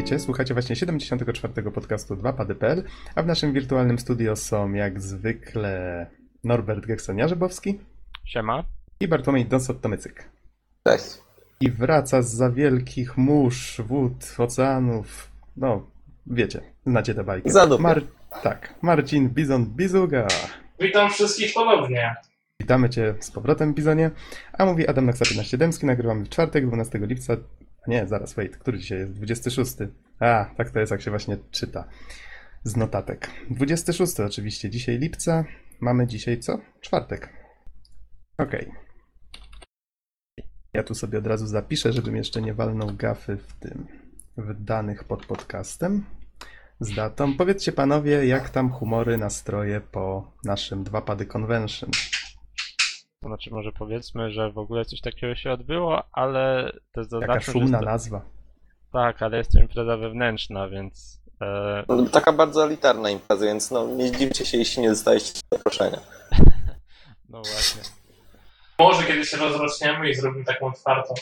witajcie. Słuchacie właśnie 74. podcastu 2pady.pl, a w naszym wirtualnym studio są jak zwykle Norbert Geksoniarzybowski Siema. i Bartłomiej Donsot-Tomycyk. Cześć. I wraca z za wielkich mórz, wód, oceanów, no wiecie, znacie tę bajkę. Zadupia. Mar- tak, Marcin Bizon Bizuga. Witam wszystkich ponownie. Witamy Cię z powrotem, Bizonie. A mówi Adam Naksa 15 Dębski. Nagrywamy w czwartek, 12 lipca. Nie, zaraz, wait, który dzisiaj jest? 26. A, tak to jest, jak się właśnie czyta z notatek. 26 oczywiście, dzisiaj lipca. Mamy dzisiaj co? Czwartek. Okej. Ja tu sobie od razu zapiszę, żebym jeszcze nie walnął gafy w tym, w danych pod podcastem z datą. Powiedzcie panowie, jak tam humory, nastroje po naszym dwa pady convention. To znaczy może powiedzmy, że w ogóle coś takiego się odbyło, ale to jest że szumna jest to, nazwa. Tak, ale jest to impreza wewnętrzna, więc e, No, taka bardzo elitarna impreza, więc no, nie zdziwcie się, jeśli nie dostaliście zaproszenia. no właśnie. Może kiedyś się rozroczniemy i zrobimy taką otwartą.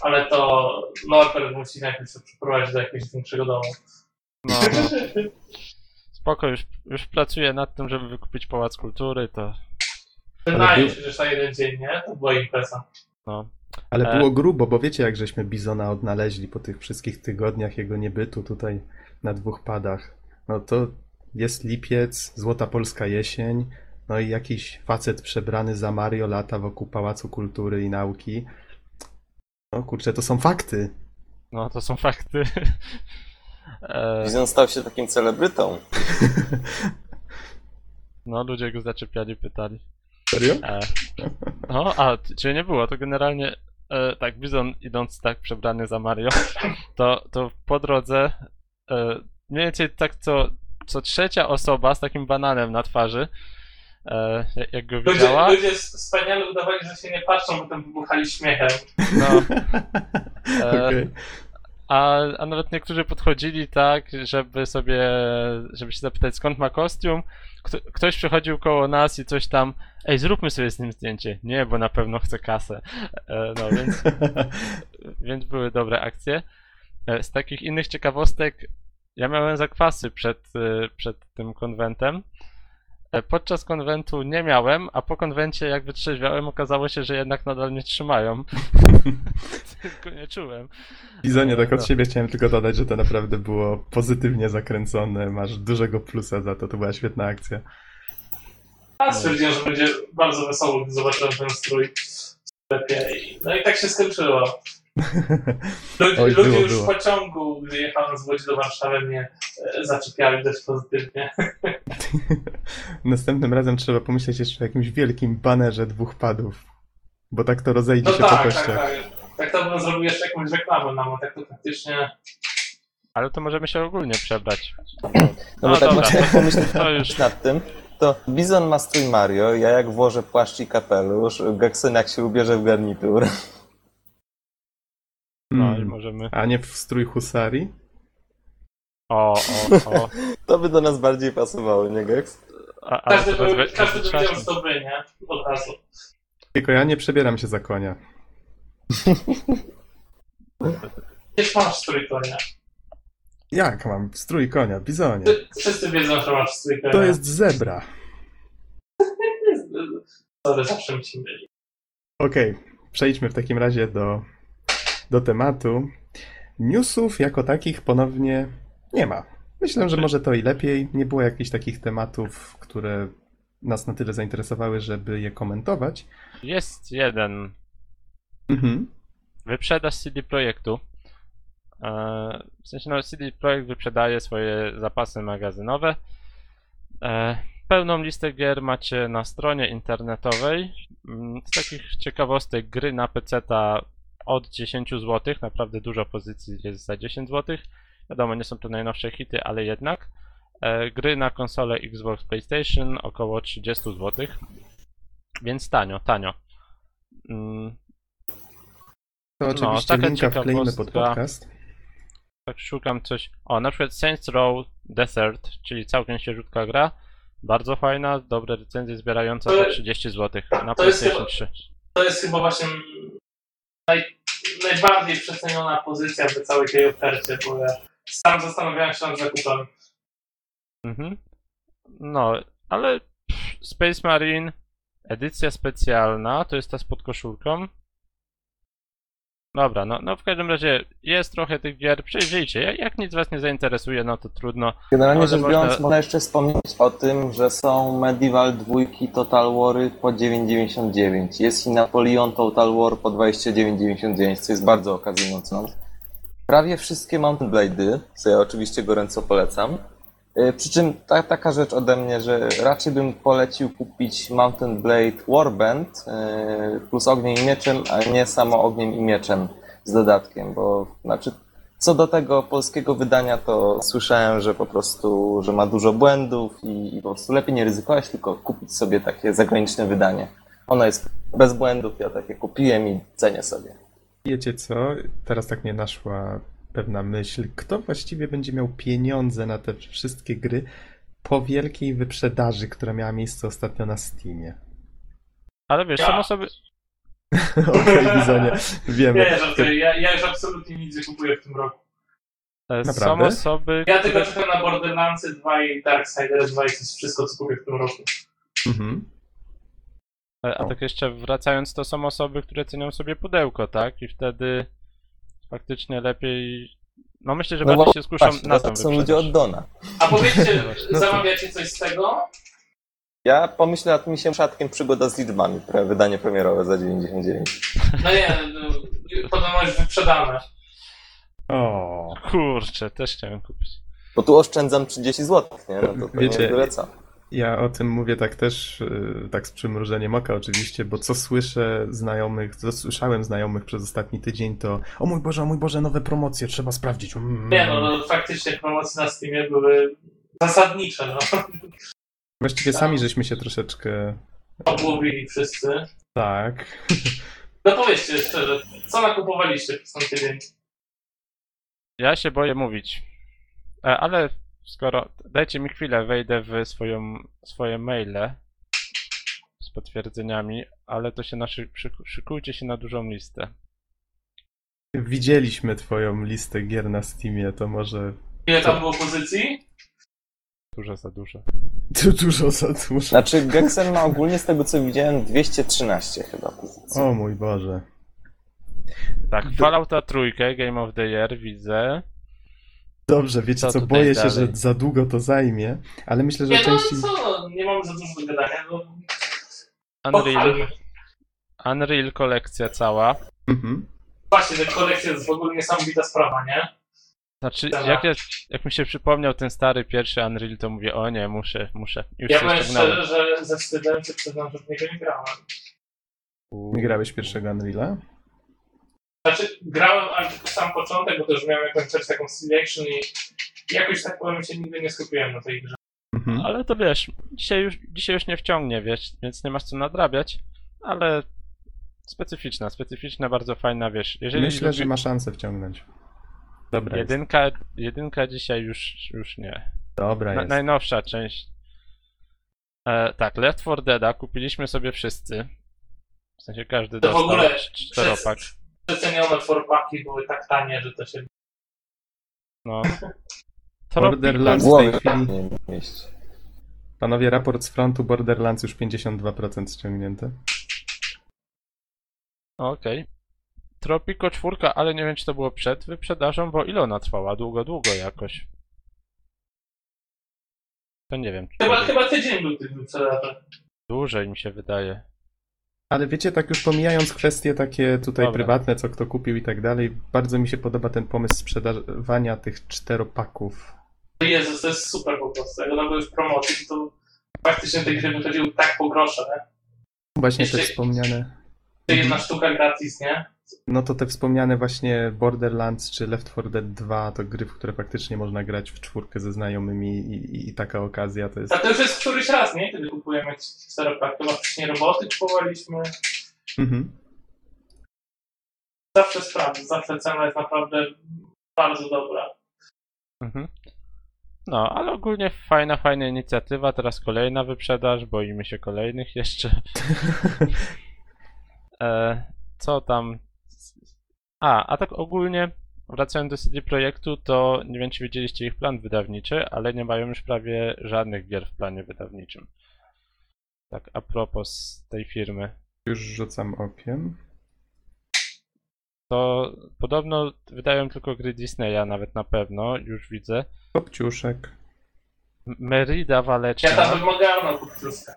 Ale to Norbert musi najpierw się przeprowadzić do jakiegoś większego domu. No, no. Spoko, już, już pracuję nad tym, żeby wykupić Pałac Kultury, to Wynajmij był- przecież na jeden dzień, nie? To była impreza. no. Ale E. było grubo, bo wiecie, jak żeśmy Bizona odnaleźli po tych wszystkich tygodniach jego niebytu tutaj na dwóch padach. No to jest lipiec, złota polska jesień, no i jakiś facet przebrany za Mario lata wokół Pałacu Kultury i Nauki. No kurczę, to są fakty. No, to są fakty. E, Wizjon stał się takim celebrytą. no, ludzie go zaczepiali, pytali. Serio? E, no, a, czy nie było, to generalnie e, tak, Bizon idąc tak przebrany za Mario, to, to po drodze e, mniej więcej tak co, co trzecia osoba z takim bananem na twarzy, e, jak- go Ludzie, widziała, ludzie wspaniale udawali, że się nie patrzą, bo tam wybuchali śmiechem. no, E, Okej. A, a nawet niektórzy podchodzili tak, żeby sobie, żeby się zapytać skąd ma kostium, Kto, ktoś przychodził koło nas i coś tam, ej zróbmy sobie z nim zdjęcie, nie, bo na pewno chce kasę, e, no więc więc były dobre akcje. E, Z takich innych ciekawostek, ja miałem zakwasy przed, e, przed tym konwentem. E, Podczas konwentu nie miałem, a po konwencie jak wytrzeźwiałem, okazało się, że jednak nadal nie trzymają. Tylko nie czułem. Bizonie, tak od No. siebie chciałem tylko dodać, że to naprawdę było pozytywnie zakręcone. Masz dużego plusa za to, to była świetna akcja. A stwierdziłem, że będzie bardzo wesoło, gdy zobaczyłem ten strój w sklepie. I- No i tak się skończyło. Ludzie, Oj, ludzie było, już było. w pociągu, gdy jechałem z Łodzi do Warszawy, mnie e, zaczepiali dość pozytywnie. Następnym razem trzeba pomyśleć jeszcze o jakimś wielkim banerze dwóch padów. Bo tak to rozejdzie No się po tak, tak, kościach. tak. Tak to bym zrobił jeszcze jakąś reklamę nam, a tak to faktycznie... Ale to możemy się ogólnie przebrać. No, No bo tak dobra, pomyśleć to już. nad tym, to Bizon ma strój Mario, ja jak włożę płaszcz i kapelusz, Gekson jak się ubierze w garnitur. No i Hmm. możemy. A nie w strój husari? O, o, o. To by do nas bardziej pasowało, nie Geks? A, ale Każdy, to by, rozwe- każdy by to by, nie? Od razu. Tylko ja nie przebieram się za konia. Gdzieś masz strój konia. Jak mam? Strój konia, bizonie. Wszyscy wiedzą, że masz strój konia. To jest zebra. Sorry, zawsze mi się myli. Okej, przejdźmy w takim razie do, do tematu. Newsów jako takich ponownie nie ma. Myślę, że może to i lepiej. Nie było jakichś takich tematów, które nas na tyle zainteresowały, żeby je komentować. Jest jeden Mhm. wyprzedaż CD Projektu. E, W sensie, no, CD Projekt wyprzedaje swoje zapasy magazynowe. E, Pełną listę gier macie na stronie internetowej. Mm, Z takich ciekawostek, gry na PC od 10 zł, naprawdę dużo pozycji jest za 10 zł. Wiadomo, nie są to najnowsze hity, ale jednak. E, Gry na konsolę Xbox PlayStation około 30 zł. Więc tanio, tanio. Mm, To oczywiście taka linka wkleimy pod podcast. tak szukam coś. O, na przykład Saints Row Desert, czyli całkiem świeżutka gra. Bardzo fajna, dobre recenzje zbierająca To- za 30 zł na to jest PlayStation chyba- 3. To jest chyba właśnie naj, najbardziej przeceniona pozycja w całej tej ofercie, bo ja sam zastanawiałem się nad zakupem. Mhm. No, ale Space Marine, edycja specjalna, to jest ta z podkoszulką. Dobra, no, no w każdym razie jest trochę tych gier, przejrzyjcie. Jak, nic was nie zainteresuje, no to trudno. Generalnie rzecz można- biorąc, można jeszcze wspomnieć o tym, że są Medieval 2 Total Wary po 9,99. Jest i Napoleon Total War po 29,99, co jest bardzo okazją ceną. Prawie wszystkie Mountain Blade'y, co ja oczywiście gorąco polecam. Yy, Przy czym ta, taka rzecz ode mnie, że raczej bym polecił kupić Mountain Blade Warband yy, plus ogniem i mieczem, a nie samo ogniem i mieczem z dodatkiem, bo znaczy co do tego polskiego wydania, to słyszałem, że po prostu, że ma dużo błędów i, i po prostu lepiej nie ryzykować, tylko kupić sobie takie zagraniczne wydanie. Ono jest bez błędów, ja takie kupiłem i cenię sobie. Wiecie co? Teraz tak mnie naszła pewna myśl. Kto właściwie będzie miał pieniądze na te wszystkie gry po wielkiej wyprzedaży, która miała miejsce ostatnio na Steamie? Ale wiesz, Ja. są osoby. Okej, Bizonie, wiemy. Nie, żartuję, ja, ja już absolutnie nic nie kupuję w tym roku. e, Są Naprawdę? osoby. Ja tylko czekam na Borderlandsy 2 i Darksiders 2 i to jest wszystko, co kupię w tym roku. Mhm. A, a tak jeszcze wracając, to są osoby, które cenią sobie pudełko, tak? I wtedy faktycznie lepiej. No myślę, że No bardziej się skuszą Właśnie, na to tą są ludzie od Dona. A powiedzcie, No zamawiacie coś z tego? Ja pomyślę nad misiem szatkiem Przygoda z liczbami, pre- wydanie premierowe za 99. No nie, no, potem masz wyprzedane. O, Kurczę, też chciałem kupić. Bo tu oszczędzam 30 zł, nie? No to, to Wiecie, co. ja o tym mówię tak też, yy, tak z przymrużeniem oka oczywiście, bo co słyszę znajomych, co słyszałem znajomych przez ostatni tydzień, to o mój Boże, o mój Boże, nowe promocje, trzeba sprawdzić. Mm. Nie no, no faktycznie promocje na Steamie były zasadnicze, no. Właściwie sami żeśmy się troszeczkę Obłowili wszyscy. tak. No powiedzcie szczerze, co nakupowaliście przez ten tydzień? Ja się boję mówić. E, ale skoro. Dajcie mi chwilę, wejdę w swoją, swoje maile z potwierdzeniami, ale to się na szy, szyku- szykujcie się na dużą listę. Widzieliśmy twoją listę gier na Steamie, to może Ile tam było pozycji? Dużo za dużo. tu dużo za dużo. Znaczy, Gexen ma ogólnie z tego co widziałem 213 chyba pozycji. O mój Boże. Tak, Fallouta trójkę, Game of the Year widzę. Dobrze, wiecie Co co, boję się, dalej? że za długo to zajmie, ale myślę, że Nie no części... co, nie mamy za dużo do gadania. No, Unreal. Unreal kolekcja cała. Mhm. Właśnie, te kolekcje to jest w ogóle niesamowita sprawa, nie? Znaczy, Dobra. jak, ja, jak mi się przypomniał ten stary pierwszy Unreal, to mówię, o nie, muszę, muszę. Już Ja się powiem szczerze, że ze wstydem się przyznam, że w niego nie grałem. Nie grałeś pierwszego Unreala? Znaczy, grałem ale tylko sam początek, bo też miałem jakąś też taką selection i jakoś tak powiem się nigdy nie skupiłem na tej grze. Mhm. Ale to wiesz, dzisiaj już, dzisiaj już nie wciągnie, wiesz, więc nie masz co nadrabiać, ale specyficzna, specyficzna, bardzo fajna, wiesz. Jeżeli Myślę, lubi- że ma szansę wciągnąć. Dobra jest. jedynka, jedynka dzisiaj już, już nie. Dobra Na, jest. najnowsza część. E, tak, Left 4 Deada kupiliśmy sobie wszyscy. W sensie każdy To w dostał ogóle cz- czteropak. Przecenione forpaki były tak tanie, że to się... No. Borderlands w tej chwili... Panowie, raport z frontu Borderlands już 52% ściągnięte. Okej. Tropico 4, ale nie wiem czy to było przed wyprzedażą, bo ile ona trwała? Długo, długo jakoś. To nie wiem. czy Chyba, chyba tydzień był tych wyprzedaży. Dłużej mi się wydaje. Ale wiecie, tak już pomijając kwestie takie tutaj Dobra. prywatne, co kto kupił i tak dalej, bardzo mi się podoba ten pomysł sprzedawania tych czteropaków. Jezus, to jest super po prostu. Jak one były w promocji, to faktycznie te gry wychodziły tak po grosze, nie? Właśnie te Jeszcze- wspomniane... To jedna sztuka gratis, nie? No to te wspomniane właśnie Borderlands czy Left 4 Dead 2 to gry, w które faktycznie można grać w czwórkę ze znajomymi i, i, i taka okazja to jest... A to już jest któryś raz, nie? Kiedy kupujemy stereopak. Chyba wcześniej roboty kupowaliśmy. Mhm. Zawsze sprawdzę, zawsze cena jest naprawdę bardzo dobra. Mhm. No, ale ogólnie fajna, fajna inicjatywa. Teraz kolejna wyprzedaż, boimy się kolejnych jeszcze. E, co tam? A, a tak ogólnie, wracając do CD Projektu, to nie wiem, czy widzieliście ich plan wydawniczy, ale nie mają już prawie żadnych gier w planie wydawniczym. Tak, a propos tej firmy. Już rzucam okiem. To podobno wydają tylko gry Disneya, nawet na pewno, już widzę. Kopciuszek. Merida Waleczna. Ja tam wymagałem na kupcówkę.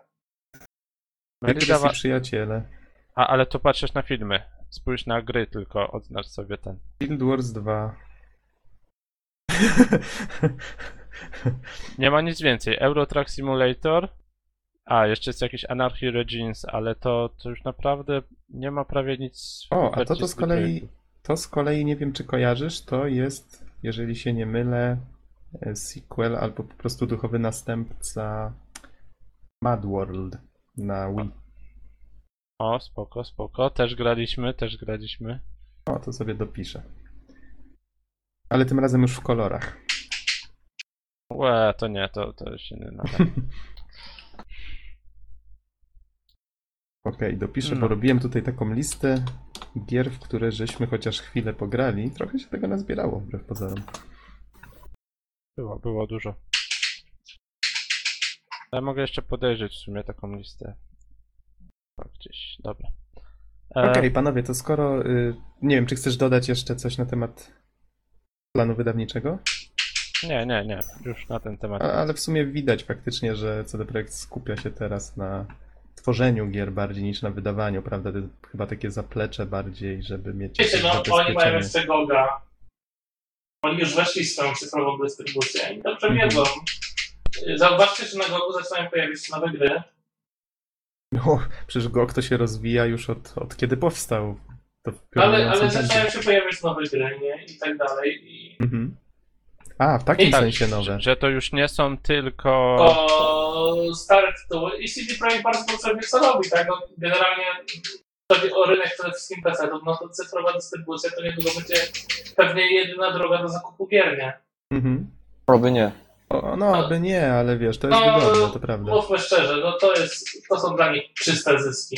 Merida Wa- przyjaciele. A, ale to patrzysz na filmy. Spójrz na gry tylko, odznacz sobie ten. Guild Wars 2. Nie ma nic więcej. Euro Truck Simulator. A, jeszcze jest jakiś Anarchy Regines, ale to, to już naprawdę nie ma prawie nic. O, a to, to z kolei, to z kolei nie wiem, czy kojarzysz, to jest, jeżeli się nie mylę, e, sequel albo po prostu duchowy następca Mad World na Wii. O, spoko, spoko. Też graliśmy, też graliśmy. O, to sobie dopiszę. Ale tym razem już w kolorach. Łe, to nie, to, to się nie nada. Okej, dopiszę, No. bo robiłem tutaj taką listę gier, w które żeśmy chociaż chwilę pograli. Trochę się tego nazbierało, wbrew pozorom. Było, było dużo. Ale mogę jeszcze podejrzeć w sumie taką listę. Gdzieś, dobra. E, Okej, panowie, to skoro. Y, nie wiem, czy chcesz dodać jeszcze coś na temat planu wydawniczego? Nie, nie, nie. Już na ten temat. A, ale w sumie widać faktycznie, że CD Projekt skupia się teraz na tworzeniu gier bardziej niż na wydawaniu, prawda? To chyba takie zaplecze bardziej, żeby mieć Wiecie, no oni mają jeszcze Goga. Oni już weszli w swoją cyfrową dystrybucję i dobrze Mhm. wiedzą. Zauważcie, że na Gogu zaczynają pojawiać się nowe gry. No, przecież GOG to się rozwija już od, od kiedy powstał. Ale, ale zaczynają się pojawiać nowe gry, nie? I tak dalej. I Mhm. A, w takim Tak, sensie nowe. Że, to już nie są tylko. o stare tytuły. I CD Projekt bardzo dobrze wie, co robi, tak? No, generalnie chodzi o rynek przede wszystkim PC-ów, no to cyfrowa dystrybucja to niedługo będzie pewnie jedyna droga do zakupu gier, nie? Mhm. Oby nie. O, no, aby nie, ale wiesz, to jest No, wygodne, to prawda. Mówmy szczerze, no to jest, to są dla nich czyste zyski.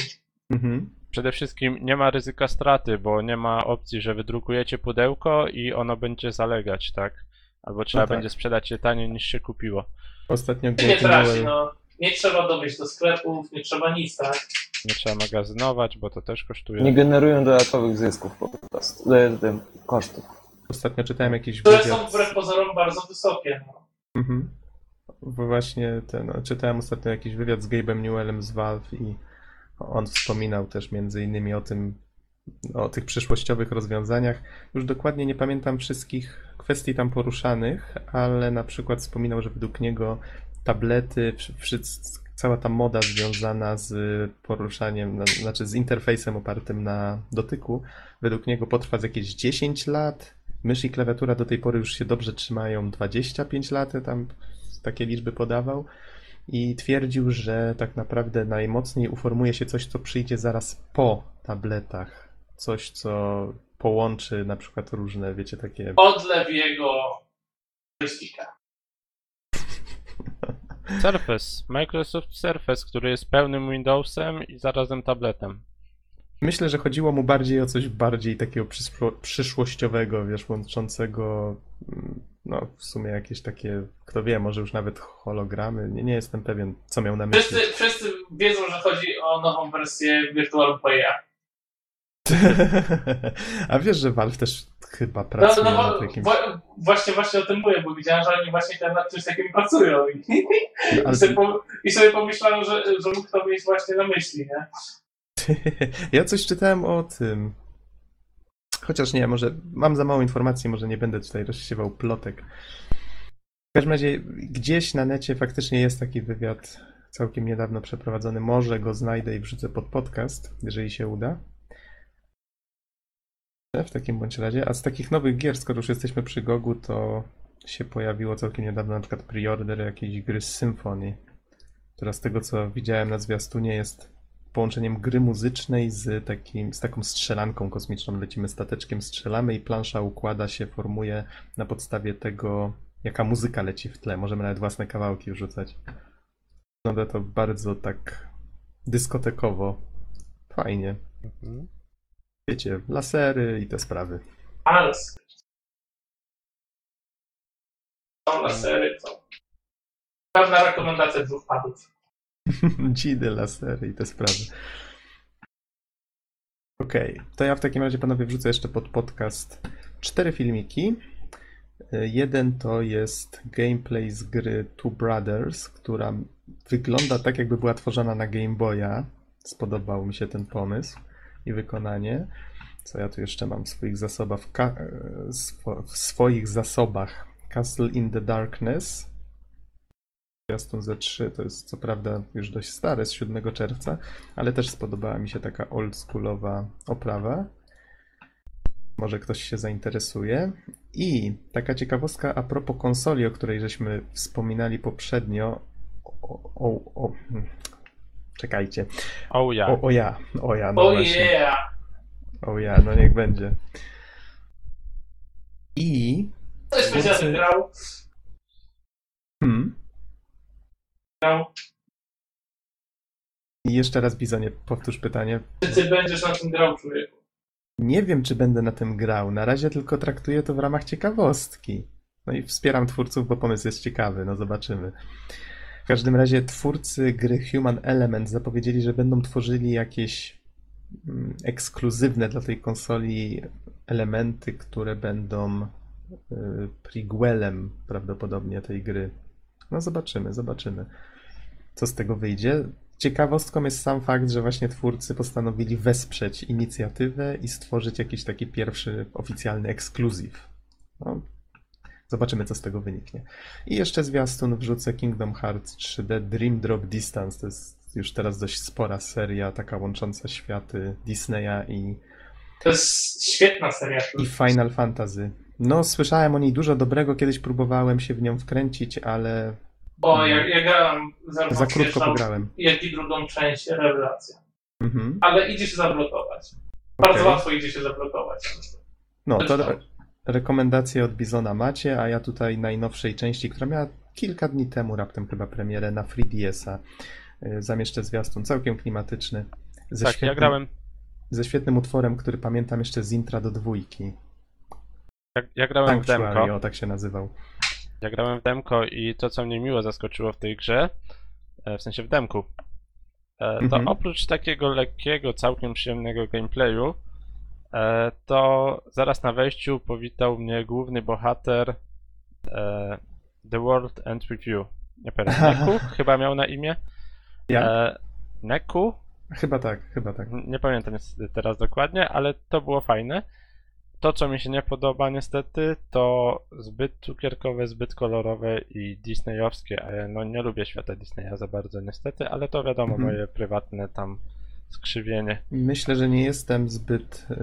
Mhm. Przede wszystkim nie ma ryzyka straty, bo nie ma opcji, że wydrukujecie pudełko i ono będzie zalegać, tak? Albo trzeba tak. będzie sprzedać je taniej niż się kupiło. Ostatnio Nie traci, no. Nie trzeba dowieść do sklepów, nie trzeba nic, tak? Nie trzeba magazynować, bo to też kosztuje. Nie generują dodatkowych zysków po prostu. e, Kosztów. Ostatnio czytałem jakiś Które wywiad. są wbrew pozorom bardzo wysokie. No. Mhm. Właśnie ten, czytałem ostatnio jakiś wywiad z Gabe'em Newellem z Valve i on wspominał też między innymi o tym, o tych przyszłościowych rozwiązaniach. Już dokładnie nie pamiętam wszystkich kwestii tam poruszanych, ale na przykład wspominał, że według niego tablety, cała ta moda związana z poruszaniem, na- znaczy z interfejsem opartym na dotyku, według niego potrwa z jakieś 10 lat. Mysz i klawiatura do tej pory już się dobrze trzymają 25 lat, tam takie liczby podawał. I twierdził, że tak naprawdę najmocniej uformuje się coś, co przyjdzie zaraz po tabletach. Coś, co połączy na przykład różne, wiecie, takie. Odlew jego joysticka. Surface, Microsoft Surface, który jest pełnym Windowsem i zarazem tabletem. Myślę, że chodziło mu bardziej o coś bardziej takiego przyszło- przyszłościowego, wiesz, łączącego, mm, no w sumie jakieś takie, kto wie, może już nawet hologramy. Nie, nie jestem pewien, co miał na myśli. Wszyscy, wszyscy wiedzą, że chodzi o nową wersję Virtual Boya. A wiesz, że Valve też chyba No, pracuje no, nad bo- jakimś. wa- właśnie, właśnie o tym mówię, bo widziałem, że oni właśnie tam nad czymś takim pracują. I, Ale- i, sobie, po, i sobie pomyślałem, że, że mógł to mieć właśnie na myśli, nie? Ja coś czytałem o tym. Chociaż nie, może mam za mało informacji, może nie będę tutaj rozsiewał plotek. W każdym razie gdzieś na necie faktycznie jest taki wywiad całkiem niedawno przeprowadzony. Może go znajdę i wrzucę pod podcast, jeżeli się uda. W takim bądź razie. A z takich nowych gier, skoro już jesteśmy przy Gogu, to się pojawiło całkiem niedawno na przykład preorder jakiejś gry z Symfony, która z tego co widziałem na zwiastunie jest połączeniem gry muzycznej z, takim, z taką strzelanką kosmiczną. Lecimy stateczkiem, strzelamy i plansza układa się, formuje na podstawie tego, jaka muzyka leci w tle. Możemy nawet własne kawałki wrzucać. Wygląda to bardzo tak dyskotekowo. Fajnie. Mhm. Wiecie, lasery i te sprawy. Ale Są lasery, to pewna rekomendacja dwóch padów. Dzidy, lasery i te sprawy. Okej, to ja w takim razie panowie wrzucę jeszcze pod podcast cztery filmiki. Jeden to jest gameplay z gry Two Brothers, która wygląda tak, jakby była tworzona na Game Boya. Spodobał mi się ten pomysł i wykonanie. Co ja tu jeszcze mam w swoich zasobach? Ka- e, w swoich zasobach Castle in the Darkness. Zwiastun Z3 to jest co prawda już dość stare, z 7 czerwca, ale też spodobała mi się taka oldschoolowa oprawa. Może ktoś się zainteresuje. I taka ciekawostka a propos konsoli, o której żeśmy wspominali poprzednio. O, o, o, hmm. czekajcie. Oh ja. O, o ja, o ja, no Oh yeah! O ja, no niech będzie. I. Będzie tym Twórcy- grał? Hmm, grał. I jeszcze raz, Bizonie, powtórz pytanie. Czy ty będziesz na tym grał, człowieku? Nie wiem, czy będę na tym grał. Na razie tylko traktuję to w ramach ciekawostki. No i wspieram twórców, bo pomysł jest ciekawy. No zobaczymy. W każdym razie twórcy gry Human Element zapowiedzieli, że będą tworzyli jakieś mm, ekskluzywne dla tej konsoli elementy, które będą y, prequelem prawdopodobnie tej gry. No zobaczymy, zobaczymy, co z tego wyjdzie. Ciekawostką jest sam fakt, że właśnie twórcy postanowili wesprzeć inicjatywę i stworzyć jakiś taki pierwszy oficjalny ekskluzyw. No, zobaczymy, co z tego wyniknie. I jeszcze zwiastun wrzucę Kingdom Hearts 3D Dream Drop Distance. To jest już teraz dość spora seria, taka łącząca światy Disneya i, To jest świetna seria. i Final Fantasy. No, słyszałem o niej dużo dobrego, kiedyś próbowałem się w nią wkręcić, ale O, ja, ja grałem zarówno za krótko pograłem. jak i drugą część, rewelacja. Mhm. Ale idzie się zablokować. Bardzo okej. łatwo idzie się zablokować. No, to re- rekomendacje od Bizona macie, a ja tutaj najnowszej części, która miała kilka dni temu raptem chyba premierę na 3DS-a. y, Zamieszczę zwiastun, całkiem klimatyczny. Ze Tak, ja grałem, Ze świetnym utworem, który pamiętam jeszcze z intra do dwójki. Ja, ja grałem w Sanctuary, demko. o tak się nazywał. Ja grałem w demko i to, co mnie miło zaskoczyło w tej grze, e, w sensie w demku, e, to Mhm. oprócz takiego lekkiego, całkiem przyjemnego gameplayu, e, to zaraz na wejściu powitał mnie główny bohater The World End With You. Nie pamiętam, Neku chyba miał na imię. Ja? Neku? Chyba tak, chyba tak. Nie pamiętam teraz dokładnie, ale to było fajne. To, co mi się nie podoba niestety, to zbyt cukierkowe, zbyt kolorowe i disneyowskie, a ja no nie lubię świata Disneya za bardzo niestety, ale to wiadomo, Mhm. moje prywatne tam skrzywienie. Myślę, że nie jestem zbyt y,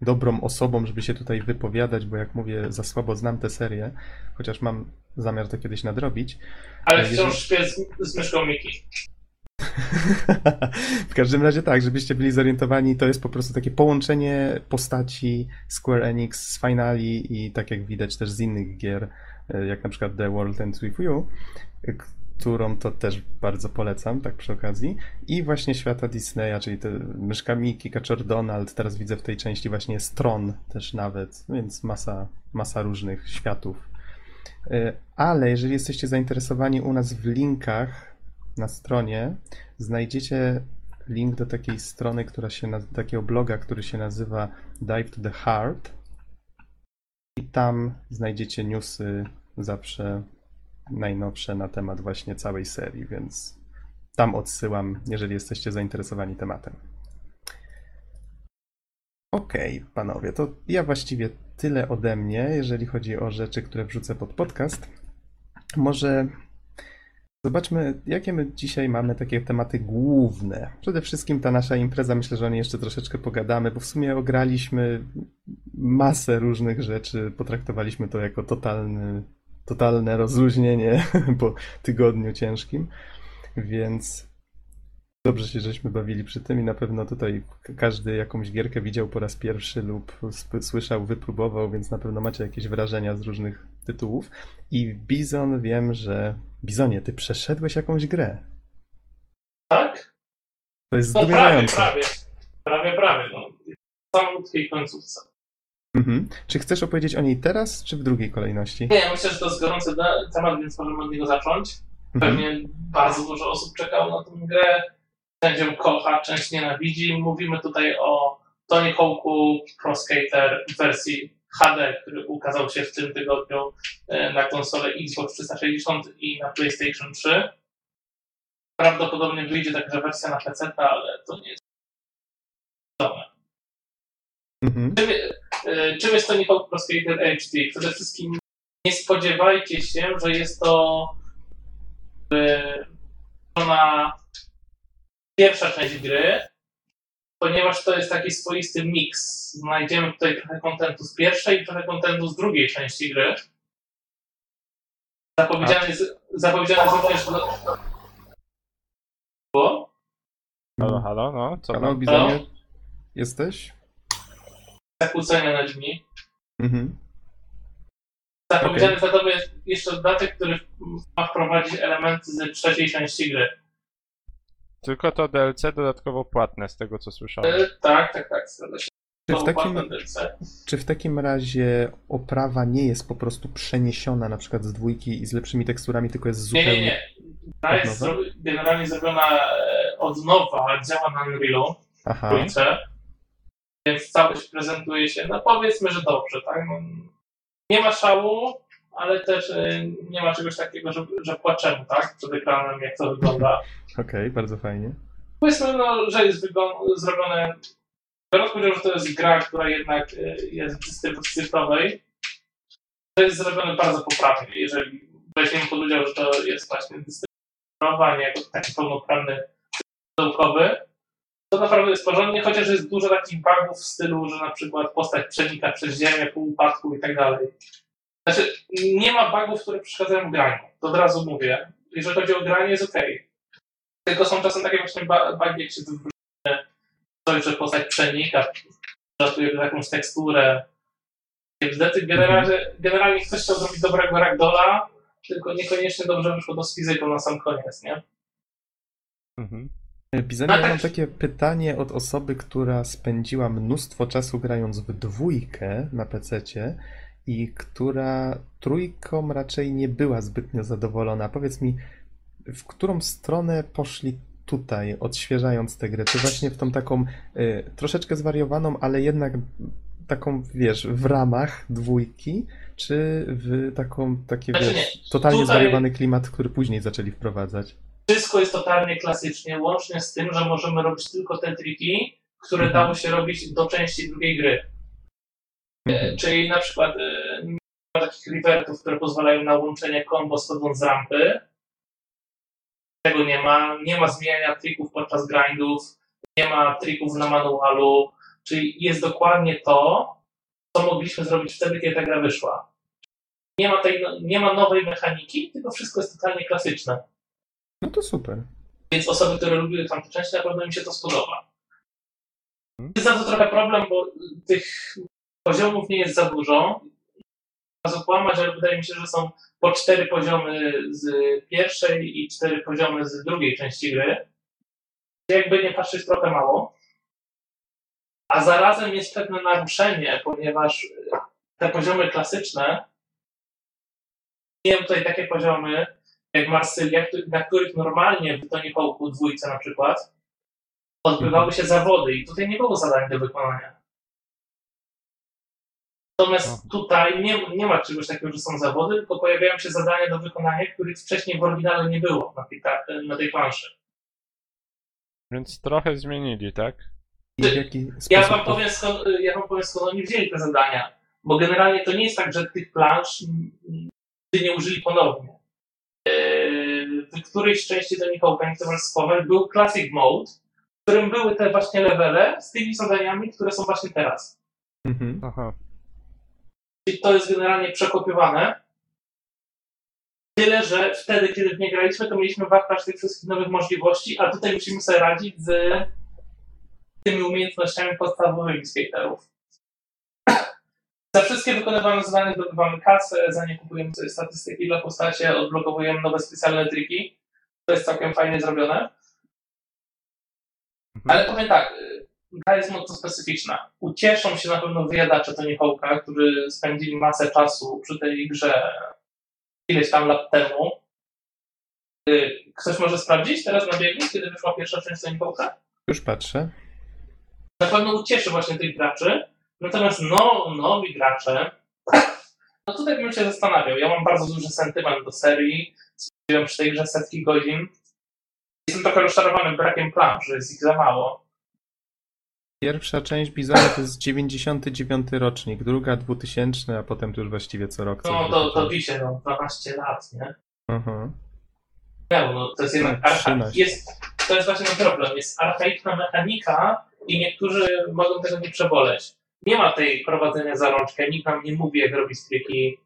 dobrą osobą, żeby się tutaj wypowiadać, bo jak mówię, za słabo znam tę serię, chociaż mam zamiar to kiedyś nadrobić. Ale Jeżeli- wciąż śpię z, z myszką Miki. W każdym razie tak, żebyście byli zorientowani, to jest po prostu takie połączenie postaci Square Enix z Finali i tak jak widać też z innych gier, y, jak na przykład The World Ends With You, którą to też bardzo polecam, tak przy okazji. I właśnie świata Disneya, czyli te myszka Kaczor Donald, teraz widzę w tej części właśnie jest Tron też nawet, więc masa, masa różnych światów. Y, Ale jeżeli jesteście zainteresowani u nas w linkach na stronie, znajdziecie link do takiej strony, która się naz- takiego bloga, który się nazywa Dive to the Heart. I tam znajdziecie newsy zawsze najnowsze na temat właśnie całej serii, więc tam odsyłam, jeżeli jesteście zainteresowani tematem. Okej, panowie, to ja właściwie tyle ode mnie, jeżeli chodzi o rzeczy, które wrzucę pod podcast. Może zobaczmy, jakie my dzisiaj mamy takie tematy główne. Przede wszystkim ta nasza impreza, myślę, że o niej jeszcze troszeczkę pogadamy, bo w sumie ograliśmy masę różnych rzeczy, potraktowaliśmy to jako totalny, totalne rozluźnienie po tygodniu ciężkim, więc dobrze się żeśmy bawili przy tym i na pewno tutaj każdy jakąś gierkę widział po raz pierwszy lub słyszał, wypróbował, więc na pewno macie jakieś wrażenia z różnych tytułów. I Bizon, wiem, że... Bizonie, ty przeszedłeś jakąś grę. Tak? To jest No prawie, zdumiewające. prawie. Prawie, prawie. No. W samolutkiej końcówce. Mhm. Czy chcesz opowiedzieć o niej teraz, czy w drugiej kolejności? Nie, ja myślę, że to jest gorący temat, więc możemy od niego zacząć. Mhm. Pewnie bardzo dużo osób czekało na tę grę. Część ją kocha, część nienawidzi. Mówimy tutaj o Tony Hawk'u Pro Skater w wersji HD, który ukazał się w tym tygodniu e, na konsolę Xbox 360 i na PlayStation 3. Prawdopodobnie wyjdzie także wersja na PC, ale to nie jest wiadome. Mhm. E, Czym jest Tony Hawk Pro Skater HD? Przede wszystkim nie spodziewajcie się, że jest to e, ona pierwsza część gry, ponieważ to jest taki swoisty miks. Znajdziemy tutaj trochę kontentu z pierwszej i trochę kontentu z drugiej części gry. Zapowiedziany jest, zapowiedziany jest również... Było? Halo, halo, no, co Halo, tam? Bizonie? Jesteś? Zakłócenia na drzwi. Mhm. Zapowiedziany jest natomiast jeszcze dodatek, który ma wprowadzić elementy z trzeciej części gry. Tylko to DLC dodatkowo płatne, z tego co słyszałem. E, tak, tak, tak, zgadza się. Czy w, takim, czy w takim razie oprawa nie jest po prostu przeniesiona na przykład z dwójki i z lepszymi teksturami, tylko jest Nie, zupełnie... nie, nie. Gra Od jest zro- generalnie zrobiona e, od nowa, działa na Unrealu, Aha, trójce, więc całość prezentuje się, no powiedzmy, że dobrze, tak? No, nie ma szału, ale też e, nie ma czegoś takiego, że, że płaczemy, tak? Przed ekranem, jak to wygląda. okej, bardzo fajnie. Powiedzmy, no, że jest zrobione. Biorąc pod że to jest gra, która jednak e, jest w dystrybucji cyfrowej, to jest zrobione bardzo poprawnie. Jeżeli weźmiemy pod uwagę, że to jest właśnie dystrybucja nie jako taki pełnoprawny pudełkowy, to naprawdę jest porządnie, chociaż jest dużo takich bugów w stylu, że na przykład postać przenika przez ziemię po upadku i tak dalej. Znaczy, nie ma bugów, które przeszkadzają w graniu. To od razu mówię. Jeżeli chodzi o granie, jest okej. Tylko są czasem takie właśnie bugi, jak się coś, że postać przenika, ratuje jakąś teksturę. Bzdety, generalnie, generalnie ktoś chciał zrobić dobrego ragdola, tylko niekoniecznie dobrze wyszło z fizyką na sam koniec, nie? Mhm. Bizonie, A ja tak- mam takie pytanie od osoby, która spędziła mnóstwo czasu grając w dwójkę na PC-cie i która trójką raczej nie była zbytnio zadowolona. Powiedz mi, w którą stronę poszli tutaj, odświeżając tę grę? Czy właśnie w tą taką y, troszeczkę zwariowaną, ale jednak taką, wiesz, w ramach dwójki, czy w taką, takie, Znaczy wiesz, totalnie tutaj- zwariowany klimat, który później zaczęli wprowadzać? Wszystko jest totalnie klasycznie, łącznie z tym, że możemy robić tylko te triki, które Mhm. dało się robić do części drugiej gry. E, Czyli na przykład e, nie ma takich revertów, które pozwalają na łączenie combo schodząc z rampy. Tego nie ma. Nie ma zmieniania trików podczas grindów. Nie ma trików na manualu. Czyli jest dokładnie to, co mogliśmy zrobić wtedy, kiedy ta gra wyszła. Nie ma, tej, no, nie ma nowej mechaniki, tylko wszystko jest totalnie klasyczne. No to super. Więc osoby, które lubiły tamte części, na pewno im się to spodoba. Mhm. Jest za to trochę problem, bo tych poziomów nie jest za dużo. Można kłamać, ale wydaje mi się, że są po cztery poziomy z pierwszej i cztery poziomy z drugiej części gry. Jakby nie patrzeć trochę mało. A zarazem jest pewne naruszenie, ponieważ te poziomy klasyczne mają tutaj takie poziomy, jak Marsylia, na których normalnie w Tony Hawk'u dwójce na przykład odbywały się zawody i tutaj nie było zadań do wykonania. Natomiast Aha. tutaj nie, nie ma czegoś takiego, że są zawody, tylko pojawiają się zadania do wykonania, których wcześniej w oryginale nie było na tej, ta- na tej planszy. Więc trochę zmienili, tak? I w jaki sposób Ja wam, powiem skąd, ja wam powiem skąd oni wzięli te zadania. Bo generalnie to nie jest tak, że tych plansz nigdy nie użyli ponownie. Yy, W którejś części do nich was schować, był Classic Mode, w którym były te właśnie levele z tymi zadaniami, które są właśnie teraz. Mhm. Aha. Czyli to jest generalnie przekopiowane. Tyle, że wtedy, kiedy w nie graliśmy, to mieliśmy wachlarz tych wszystkich nowych możliwości, a tutaj musimy sobie radzić z tymi umiejętnościami podstawowymi skaterów. Za wszystkie wykonywane zadania zdobywamy kasę, za nie kupujemy sobie statystyki dla postaci, odblokowujemy nowe specjalne triki. To jest całkiem fajnie zrobione. Mhm. Ale powiem tak, gra jest mocno specyficzna. Ucieszą się na pewno wyjadacze Tony Hawk'a, którzy spędzili masę czasu przy tej grze ileś tam lat temu. Ktoś może sprawdzić teraz na biegu, kiedy wyszła pierwsza część Tony Hawk'a? Już patrzę. Na pewno ucieszy właśnie tych graczy. Natomiast no, nowi gracze, no tutaj bym się zastanawiał. Ja mam bardzo duży sentyment do serii. Spędziłem przy tej grze setki godzin. Jestem trochę rozczarowany brakiem plansz, że jest ich za mało. Pierwsza część Bizona to jest 99 rocznik, druga 2000, a potem to już właściwie co rok. co No to, to wisie, no 12 lat, nie? No, no to jest jednak archa... 13. jest, To jest właśnie ten problem. Jest archaiczna mechanika i niektórzy mogą tego nie przeboleć. Nie ma tej prowadzenia za rączkę, nikt nam nie mówi, jak robić triki,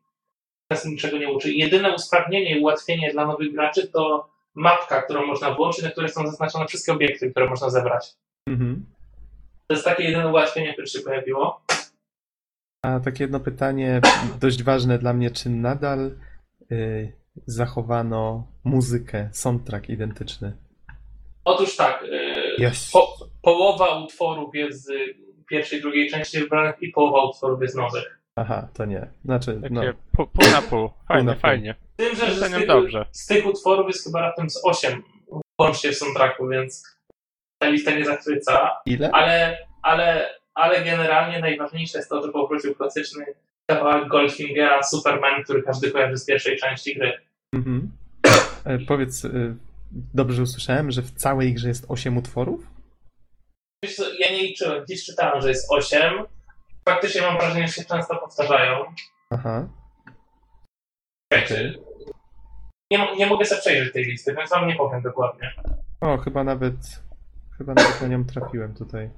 nas niczego nie uczy. Jedyne usprawnienie i ułatwienie dla nowych graczy to mapka, którą można włączyć, na której są zaznaczone wszystkie obiekty, które można zebrać. Mhm. To jest takie jedyne ułatwienie, które się pojawiło. A takie jedno pytanie, dość ważne dla mnie, czy nadal y, zachowano muzykę, soundtrack identyczny? Otóż tak, yy, Jest. po, połowa utworów jest z pierwszej, drugiej części wybranych i połowa utworów jest nowych. Aha, to nie. Znaczy, Takie no, pół, pół na pół. Fajnie, na pół. fajnie. Z tym, że, że z, tych, dobrze. z tych utworów jest chyba raptem z 8 łącznie w soundtracku, więc ta lista nie zachwyca, ile? ale, ale, ale generalnie najważniejsze jest to, że powrócił klasyczny kawałek Goldfingera Superman, który każdy kojarzy z pierwszej części gry. Mhm. E, powiedz, y, dobrze usłyszałem, że w całej grze jest 8 utworów? Ja nie liczyłem, gdzieś czytałem, że jest 8. Faktycznie mam wrażenie, że się często powtarzają. Aha. Wiecie, Nie, nie mogę sobie przejrzeć tej listy, więc wam nie powiem dokładnie. O, chyba nawet, chyba nawet na nią trafiłem tutaj.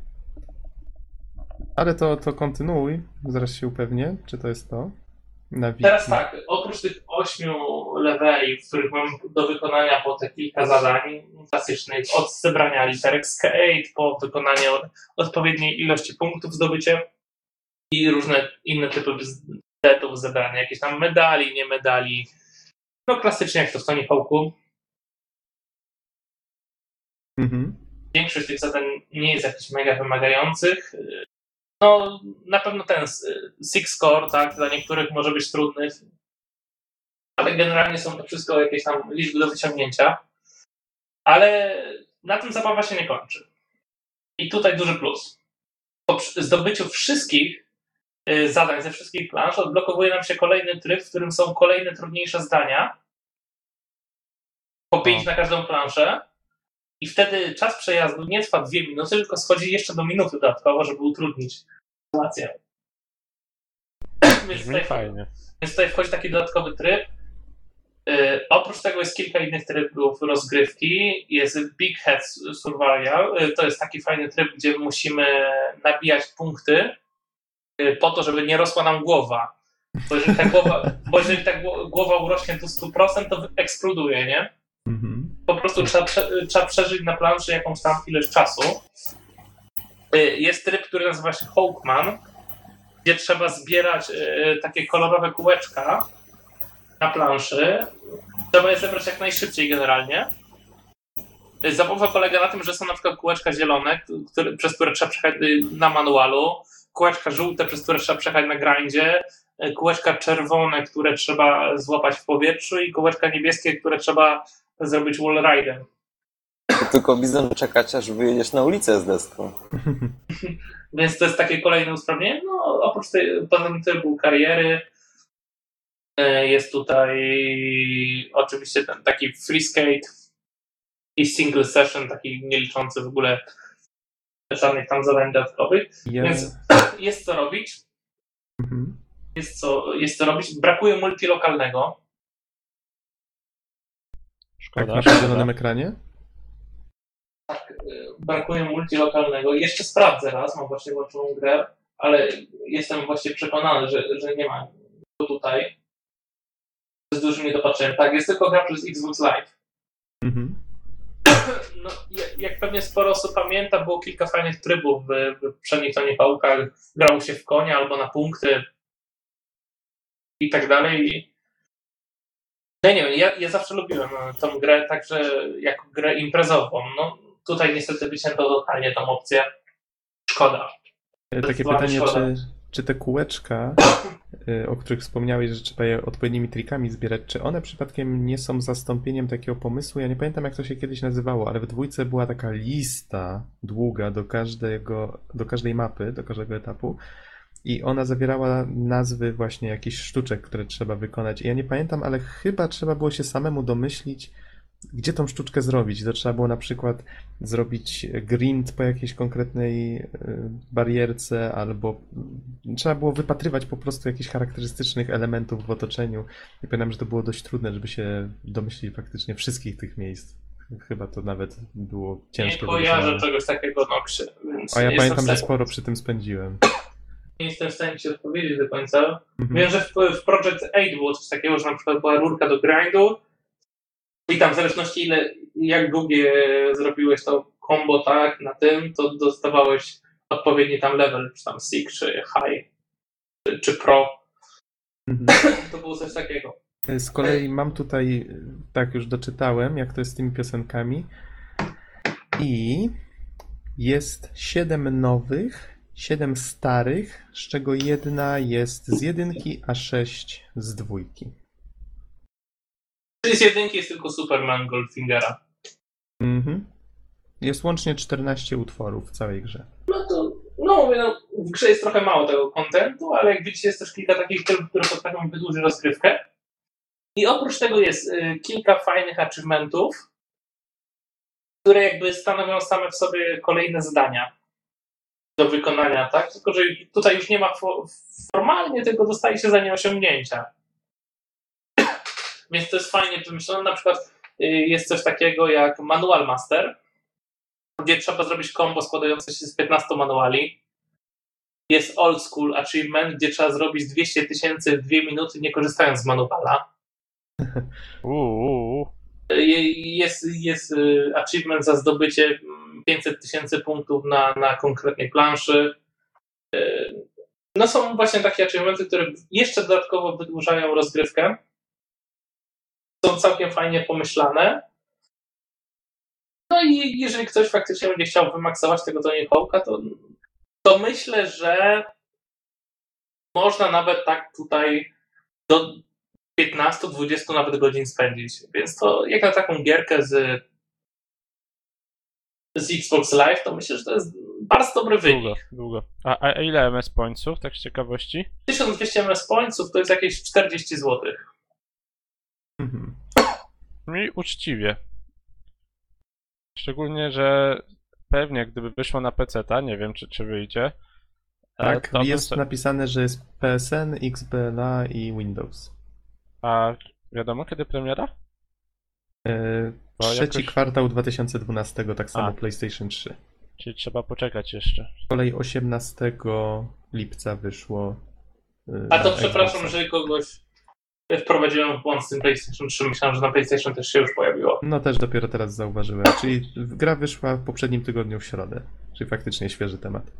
Ale to, to kontynuuj, zaraz się upewnię, czy to jest to. Na wiki. Teraz tak, oprócz tych ośmiu leveli, w których mam do wykonania po te kilka zadań klasycznych, od zebrania literek skate po wykonanie od- odpowiedniej ilości punktów zdobycie i różne inne typy zdetów zebrania, jakieś tam medali, nie medali. No klasycznie jak to w Tony Hawk'u. Mhm. Większość tych zadań nie jest jakichś mega wymagających. No, na pewno ten s- six score, tak, dla niektórych może być trudny, ale generalnie są to wszystko jakieś tam liczby do wyciągnięcia. Ale na tym zabawa się nie kończy. I tutaj duży plus. Po zdobyciu wszystkich y, zadań ze wszystkich plansz odblokowuje nam się kolejny tryb, w którym są kolejne trudniejsze zdania. Po pięć O. na każdą planszę. I wtedy czas przejazdu nie trwa dwie minuty, tylko schodzi jeszcze do minuty dodatkowo, żeby utrudnić sytuację. Więc tutaj, fajnie. więc tutaj wchodzi taki dodatkowy tryb. Yy, oprócz tego jest kilka innych trybów rozgrywki. Jest Big Head Survival. Yy, to jest taki fajny tryb, gdzie musimy nabijać punkty yy, po to, żeby nie rosła nam głowa. Bo jeżeli ta głowa, bo jeżeli ta gło- głowa urośnie do 100%, to eksploduje, nie? Po prostu trzeba, trzeba przeżyć na planszy jakąś tam ilość czasu. Y, Jest tryb, który nazywa się Hawkman, gdzie trzeba zbierać y, takie kolorowe kółeczka na planszy. Trzeba je zebrać jak najszybciej generalnie. Y, Zabawa polega na tym, że są na przykład kółeczka zielone, które, przez które trzeba przejechać y, na manualu, kółeczka żółte, przez które trzeba przejechać na grindzie, y, kółeczka czerwone, które trzeba złapać w powietrzu i kółeczka niebieskie, które trzeba zrobić wallride'em. To tylko bizon czekać, aż wyjedziesz na ulicę z deską. Więc to jest takie kolejne usprawnienie. No, oprócz tej, poza tym trybu kariery e, jest tutaj oczywiście ten taki free skate i single session, taki nie liczący w ogóle żadnych tam zadań dodatkowych. Ja... Więc jest co robić. Mhm. Jest co, jest co robić. Brakuje multilokalnego. Tak Szkoda, na szkoda. zielonym ekranie? Tak, brakuje multilokalnego. Jeszcze sprawdzę raz, mam właśnie włączoną grę, ale jestem właśnie przekonany, że, że nie ma go tutaj. Z dużym niedopatrzeniem. Tak, jest tylko gra przez Xbox Live. Mhm. No, jak- jak pewnie sporo osób pamięta, było kilka fajnych trybów w, w poprzednich Tony Hawk'ach. Grało się w konia albo na punkty i tak dalej. No nie wiem, ja, ja zawsze lubiłem e, tą grę także jako grę imprezową. No, tutaj niestety wycięto totalnie tą opcję. szkoda. E, Takie pytanie, szkoda. czy, czy te kółeczka, y, o których wspomniałeś, że trzeba je odpowiednimi trikami zbierać, czy one przypadkiem nie są zastąpieniem takiego pomysłu? Ja nie pamiętam, jak to się kiedyś nazywało, ale w dwójce była taka lista długa do każdego, do każdej mapy, do każdego etapu. I ona zawierała nazwy właśnie jakichś sztuczek, które trzeba wykonać. I ja nie pamiętam, ale chyba trzeba było się samemu domyślić, gdzie tą sztuczkę zrobić. To trzeba było na przykład zrobić grind po jakiejś konkretnej y, barierce, albo mm, trzeba było wypatrywać po prostu jakichś charakterystycznych elementów w otoczeniu. I pamiętam, że to było dość trudne, żeby się domyślić faktycznie wszystkich tych miejsc. Chyba to nawet było Nie ciężkie. do kojarzę czegoś takiego więc A ja nie, pamiętam, że sporo przy tym spędziłem. Nie jestem w stanie ci odpowiedzieć do końca. Mhm. Wiem, że w, w Project 8 było coś takiego, że na przykład była rurka do grindu i tam w zależności ile, jak długie zrobiłeś to combo tak na tym, to dostawałeś odpowiedni tam level, czy tam Sig, czy High, czy, czy Pro. Mhm. To było coś takiego. Z kolei mam tutaj, tak już doczytałem, jak to jest z tymi piosenkami. I jest siedem nowych, siedem starych, z czego jedna jest z jedynki, a sześć z dwójki. Z jedynki jest tylko Superman Goldfingera. Mhm. Jest łącznie 14 utworów w całej grze. No to, no mówię, no, w grze jest trochę mało tego kontentu, ale jak widzicie jest też kilka takich typów, które potrafią wydłużyć rozgrywkę. I oprócz tego jest y, kilka fajnych achievementów, które jakby stanowią same w sobie kolejne zadania do wykonania, tak? Tylko, że tutaj już nie ma fo- formalnie, tylko dostaje się za nie osiągnięcia. Więc to jest fajnie wymyślone. Na przykład y, jest coś takiego jak Manual Master, gdzie trzeba zrobić combo składające się z 15 manuali. Jest Old School Achievement, gdzie trzeba zrobić 200 tysięcy w 2 minuty, nie korzystając z manuala. Je- Jest, jest y, achievement za zdobycie mm, 500 tysięcy punktów na, na konkretnej planszy. Y, No są właśnie takie achievementy, które jeszcze dodatkowo wydłużają rozgrywkę. Są całkiem fajnie pomyślane. No i jeżeli ktoś faktycznie będzie chciał wymaksować tego Tony Hawk'a, to, to myślę, że można nawet tak tutaj do 15-20 nawet godzin spędzić. Więc to jak na taką gierkę z, z Xbox Live, to myślę, że to jest bardzo dobry Długo, wynik. długo. A, a ile MS pointsów, tak z ciekawości? 1200 MS pointsów to jest jakieś 40 zł. Mhm. I uczciwie. Szczególnie, że pewnie gdyby wyszło na PC, nie wiem czy, czy wyjdzie. Tak, bym jest napisane, że jest PSN, XBLA i Windows. A wiadomo kiedy premiera? E, Bo Trzeci jakoś- kwartał 2012, tak samo A. PlayStation 3. Czyli trzeba poczekać jeszcze. Z kolei 18 lipca wyszło. e, A to na przepraszam, Xboxa. że kogoś wprowadziłem w błąd z tym PlayStation 3. Myślałem, że na PlayStation też się już pojawiło. No też dopiero teraz zauważyłem. Czyli gra wyszła w poprzednim tygodniu w środę. Czyli faktycznie świeży temat.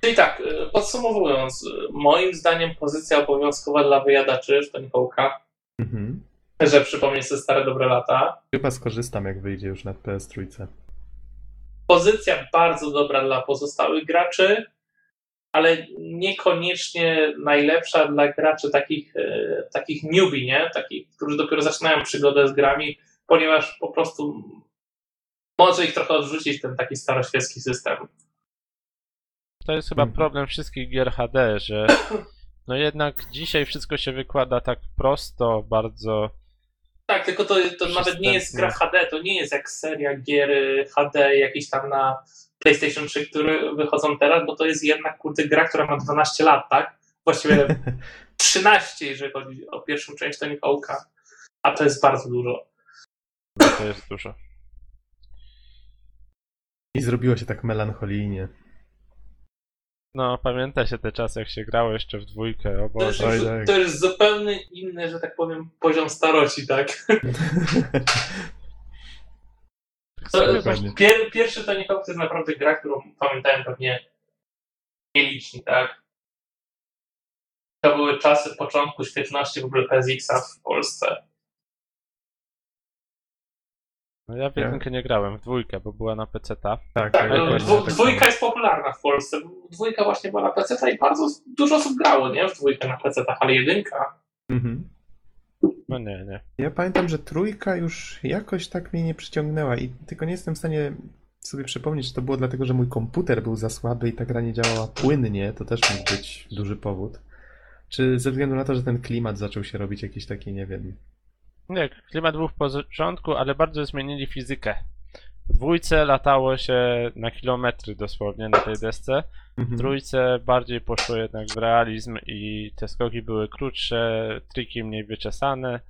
Czyli tak, y, podsumowując, y, moim zdaniem pozycja obowiązkowa dla wyjadaczy Hawk'a, Mhm. że przypomnieć sobie stare dobre lata. Chyba skorzystam, jak wyjdzie już na PS3. Pozycja bardzo dobra dla pozostałych graczy, ale niekoniecznie najlepsza dla graczy takich, e, takich newbie, nie? Takich, którzy dopiero zaczynają przygodę z grami, ponieważ po prostu może ich trochę odrzucić ten taki staroświecki system. To jest chyba Mhm. problem wszystkich gier HD, że no jednak dzisiaj wszystko się wykłada tak prosto, bardzo Tak, tylko to, to nawet nie jest gra. HD, to nie jest jak seria gier HD jakieś tam na PlayStation 3, które wychodzą teraz, bo to jest jednak kurde gra, która ma 12 lat, tak? Właściwie 13, jeżeli chodzi o pierwszą część Tony Hawk'a, a to jest bardzo dużo. to jest dużo. I zrobiło się tak melancholijnie. No, pamięta się te czasy, jak się grało jeszcze w dwójkę, o To jest, Boże. Już, tak. to jest zupełnie inny, że tak powiem, poziom starości, tak? To, pier, pierwszy Tony Hawk to jest naprawdę gra, którą pamiętałem pewnie nieliczni, tak? To były czasy początku świetności w ogóle PSX-a w Polsce. No ja w jedynkę nie grałem, w dwójkę, bo była na PC-ta. Tak, Tak, ja no, dwu, tak dwójka jest popularna w Polsce. Dwójka właśnie była na PC i bardzo dużo osób grało, nie? W dwójkę na PC, ale jedynka. Mhm. No nie, nie. Ja pamiętam, że trójka już jakoś tak mnie nie przyciągnęła i tylko nie jestem w stanie sobie przypomnieć, czy to było dlatego, że mój komputer był za słaby i ta gra nie działała płynnie, to też mógł być duży powód. Czy ze względu na to, że ten klimat zaczął się robić jakiś taki, nie wiem. Nie, klimat był w porządku, ale bardzo zmienili fizykę. W dwójce latało się na kilometry dosłownie na tej desce. W Mhm. trójce bardziej poszło jednak w realizm i te skoki były krótsze, triki mniej wyczesane.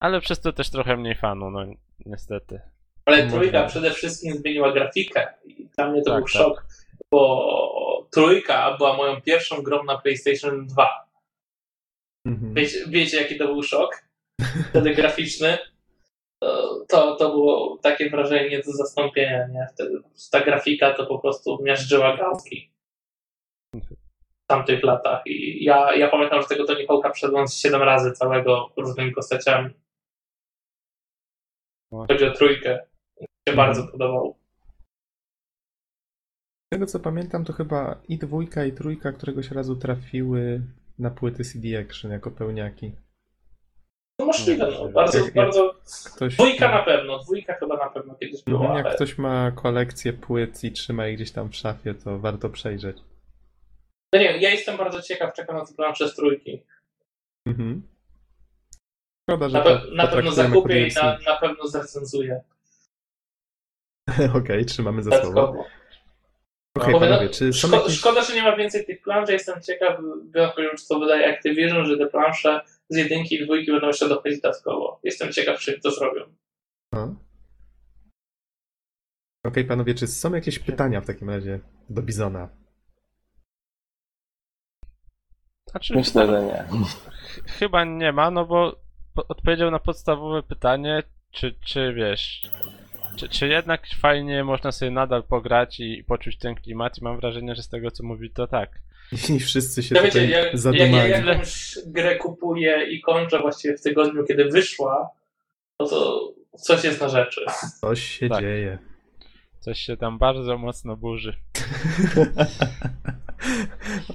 Ale przez to też trochę mniej fanu, no niestety. Ale trójka przede wszystkim zmieniła grafikę. I dla mnie to Tak, był tak. szok, bo trójka była moją pierwszą grą na PlayStation 2. Mhm. Wiecie, wiecie jaki to był szok? Wtedy graficzny. To, to, było takie wrażenie nie do zastąpienia, nie? Wtedy ta grafika to po prostu miażdżyła gałki w tamtych latach. I ja, ja pamiętam, że tego Tony Hawk'a przeszedłem z 7 razy całego różnymi postaciami. No. Chodzi o trójkę. Mi się Mhm. bardzo podobał. Z tego co pamiętam, to chyba i dwójka, i trójka któregoś razu trafiły na płyty CD Action jako pełniaki. No możliwe, no. Bardzo, jak- bardzo... Ktoś, Dwójka na pewno. Dwójka chyba na pewno kiedyś była, Mhm, jak ale... ktoś ma kolekcję płyt i trzyma je gdzieś tam w szafie, to warto przejrzeć. No nie, ja jestem bardzo ciekaw, czekam na to planszę z trójki. Mhm. Szkoda, że Na, pe- na pewno zakupię i na, na pewno zrecenzuję. Okej, trzymamy za słowo. Okej, Mówię, panowie, no, czy szko- jakieś... Szkoda, że nie ma więcej tych plansz, ja jestem ciekaw, biorąc pod uwagę, co wydaje Activision, że te plansze z jedynki i dwójki będą jeszcze dochodzić dodatkowo. Jestem ciekaw, czy to zrobią. A? Okej, panowie, czy są jakieś pytania w takim razie do Bizona? Znaczy, Myślę, że nie. chyba nie ma, no bo po- odpowiedział na podstawowe pytanie, czy, czy wiesz, czy, czy jednak fajnie można sobie nadal pograć i poczuć ten klimat i mam wrażenie, że z tego co mówi to tak. I wszyscy się Ja wiecie, tutaj jak, jak zadumali. ja jakąś grę kupuję i kończę właściwie w tygodniu, kiedy wyszła, no to coś jest na rzeczy. Coś się Tak. dzieje. Coś się tam bardzo mocno burzy.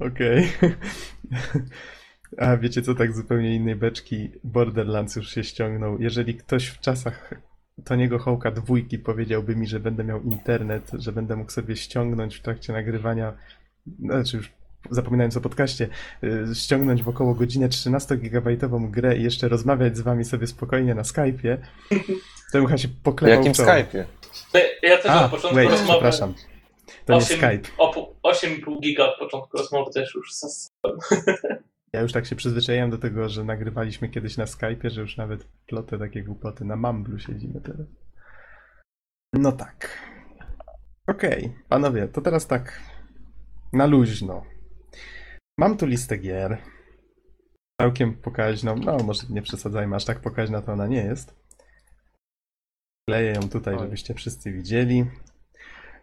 Okej. A wiecie co, tak zupełnie innej beczki Borderlands już się ściągnął. Jeżeli ktoś w czasach Toniego Hołka dwójki powiedziałby mi, że będę miał internet, że będę mógł sobie ściągnąć w trakcie nagrywania, znaczy już zapominając o podcaście, y, ściągnąć w około godzinę 13-gigabajtową grę i jeszcze rozmawiać z wami sobie spokojnie na Skype'ie, to bym chyba się poklepał jakim w czoło. Skype'ie? Ja też A, na początku wait, rozmowy... przepraszam. To nie osiem- Skype. opu- 8,5 giga od początku rozmowy też już zas- Ja już tak się przyzwyczaiłem do tego, że nagrywaliśmy kiedyś na Skype'ie, że już nawet plotę takie głupoty. Na Mamblu siedzimy teraz. No tak. Okej, panowie, to teraz tak na luźno. Mam tu listę gier. Całkiem pokaźną. No, może nie przesadzajmy, aż tak pokaźna to ona nie jest. Kleję ją tutaj, Oj. żebyście wszyscy widzieli.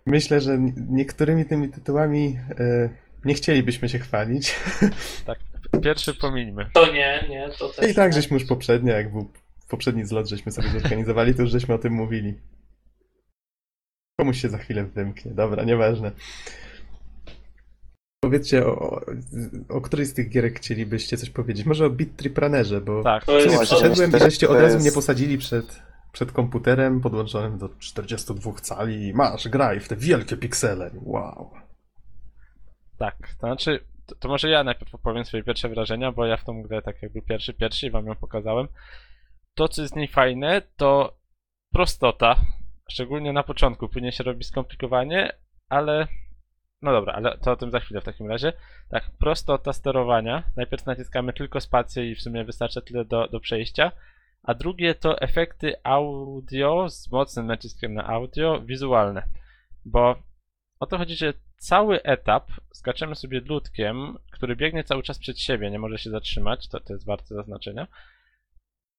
Myślę, że niektórymi tymi tytułami e, nie chcielibyśmy się chwalić. Tak, pierwszy pomińmy. To nie, nie, to też I tak, żeśmy już poprzednio, jak był poprzedni zlot, żeśmy sobie zorganizowali, to już żeśmy o tym mówili. Komuś się za chwilę wymknie. Dobra, nieważne. Powiedzcie, o, o, której z tych gierek chcielibyście coś powiedzieć? Może o Beat Trip Runnerze, bo Tak, To jest przyszedłem i żeście że od razu jest- mnie posadzili przed, przed komputerem podłączonym do 42 cali i masz, graj w te wielkie piksele. Wow. tak. To znaczy, to, to może ja najpierw opowiem swoje pierwsze wrażenia, bo ja w tą grę tak jakby pierwszy, pierwszy i wam ją pokazałem. To, co jest z niej fajne, to prostota. Szczególnie na początku. Później się robi skomplikowanie, ale No dobra, ale to o tym za chwilę w takim razie. Tak, prostota sterowania. Najpierw naciskamy tylko spację i w sumie wystarcza tyle do, do przejścia. A drugie to efekty audio z mocnym naciskiem na audio wizualne. Bo o to chodzi, że cały etap skaczemy sobie ludkiem, który biegnie cały czas przed siebie, nie może się zatrzymać, to, to jest warte zaznaczenia.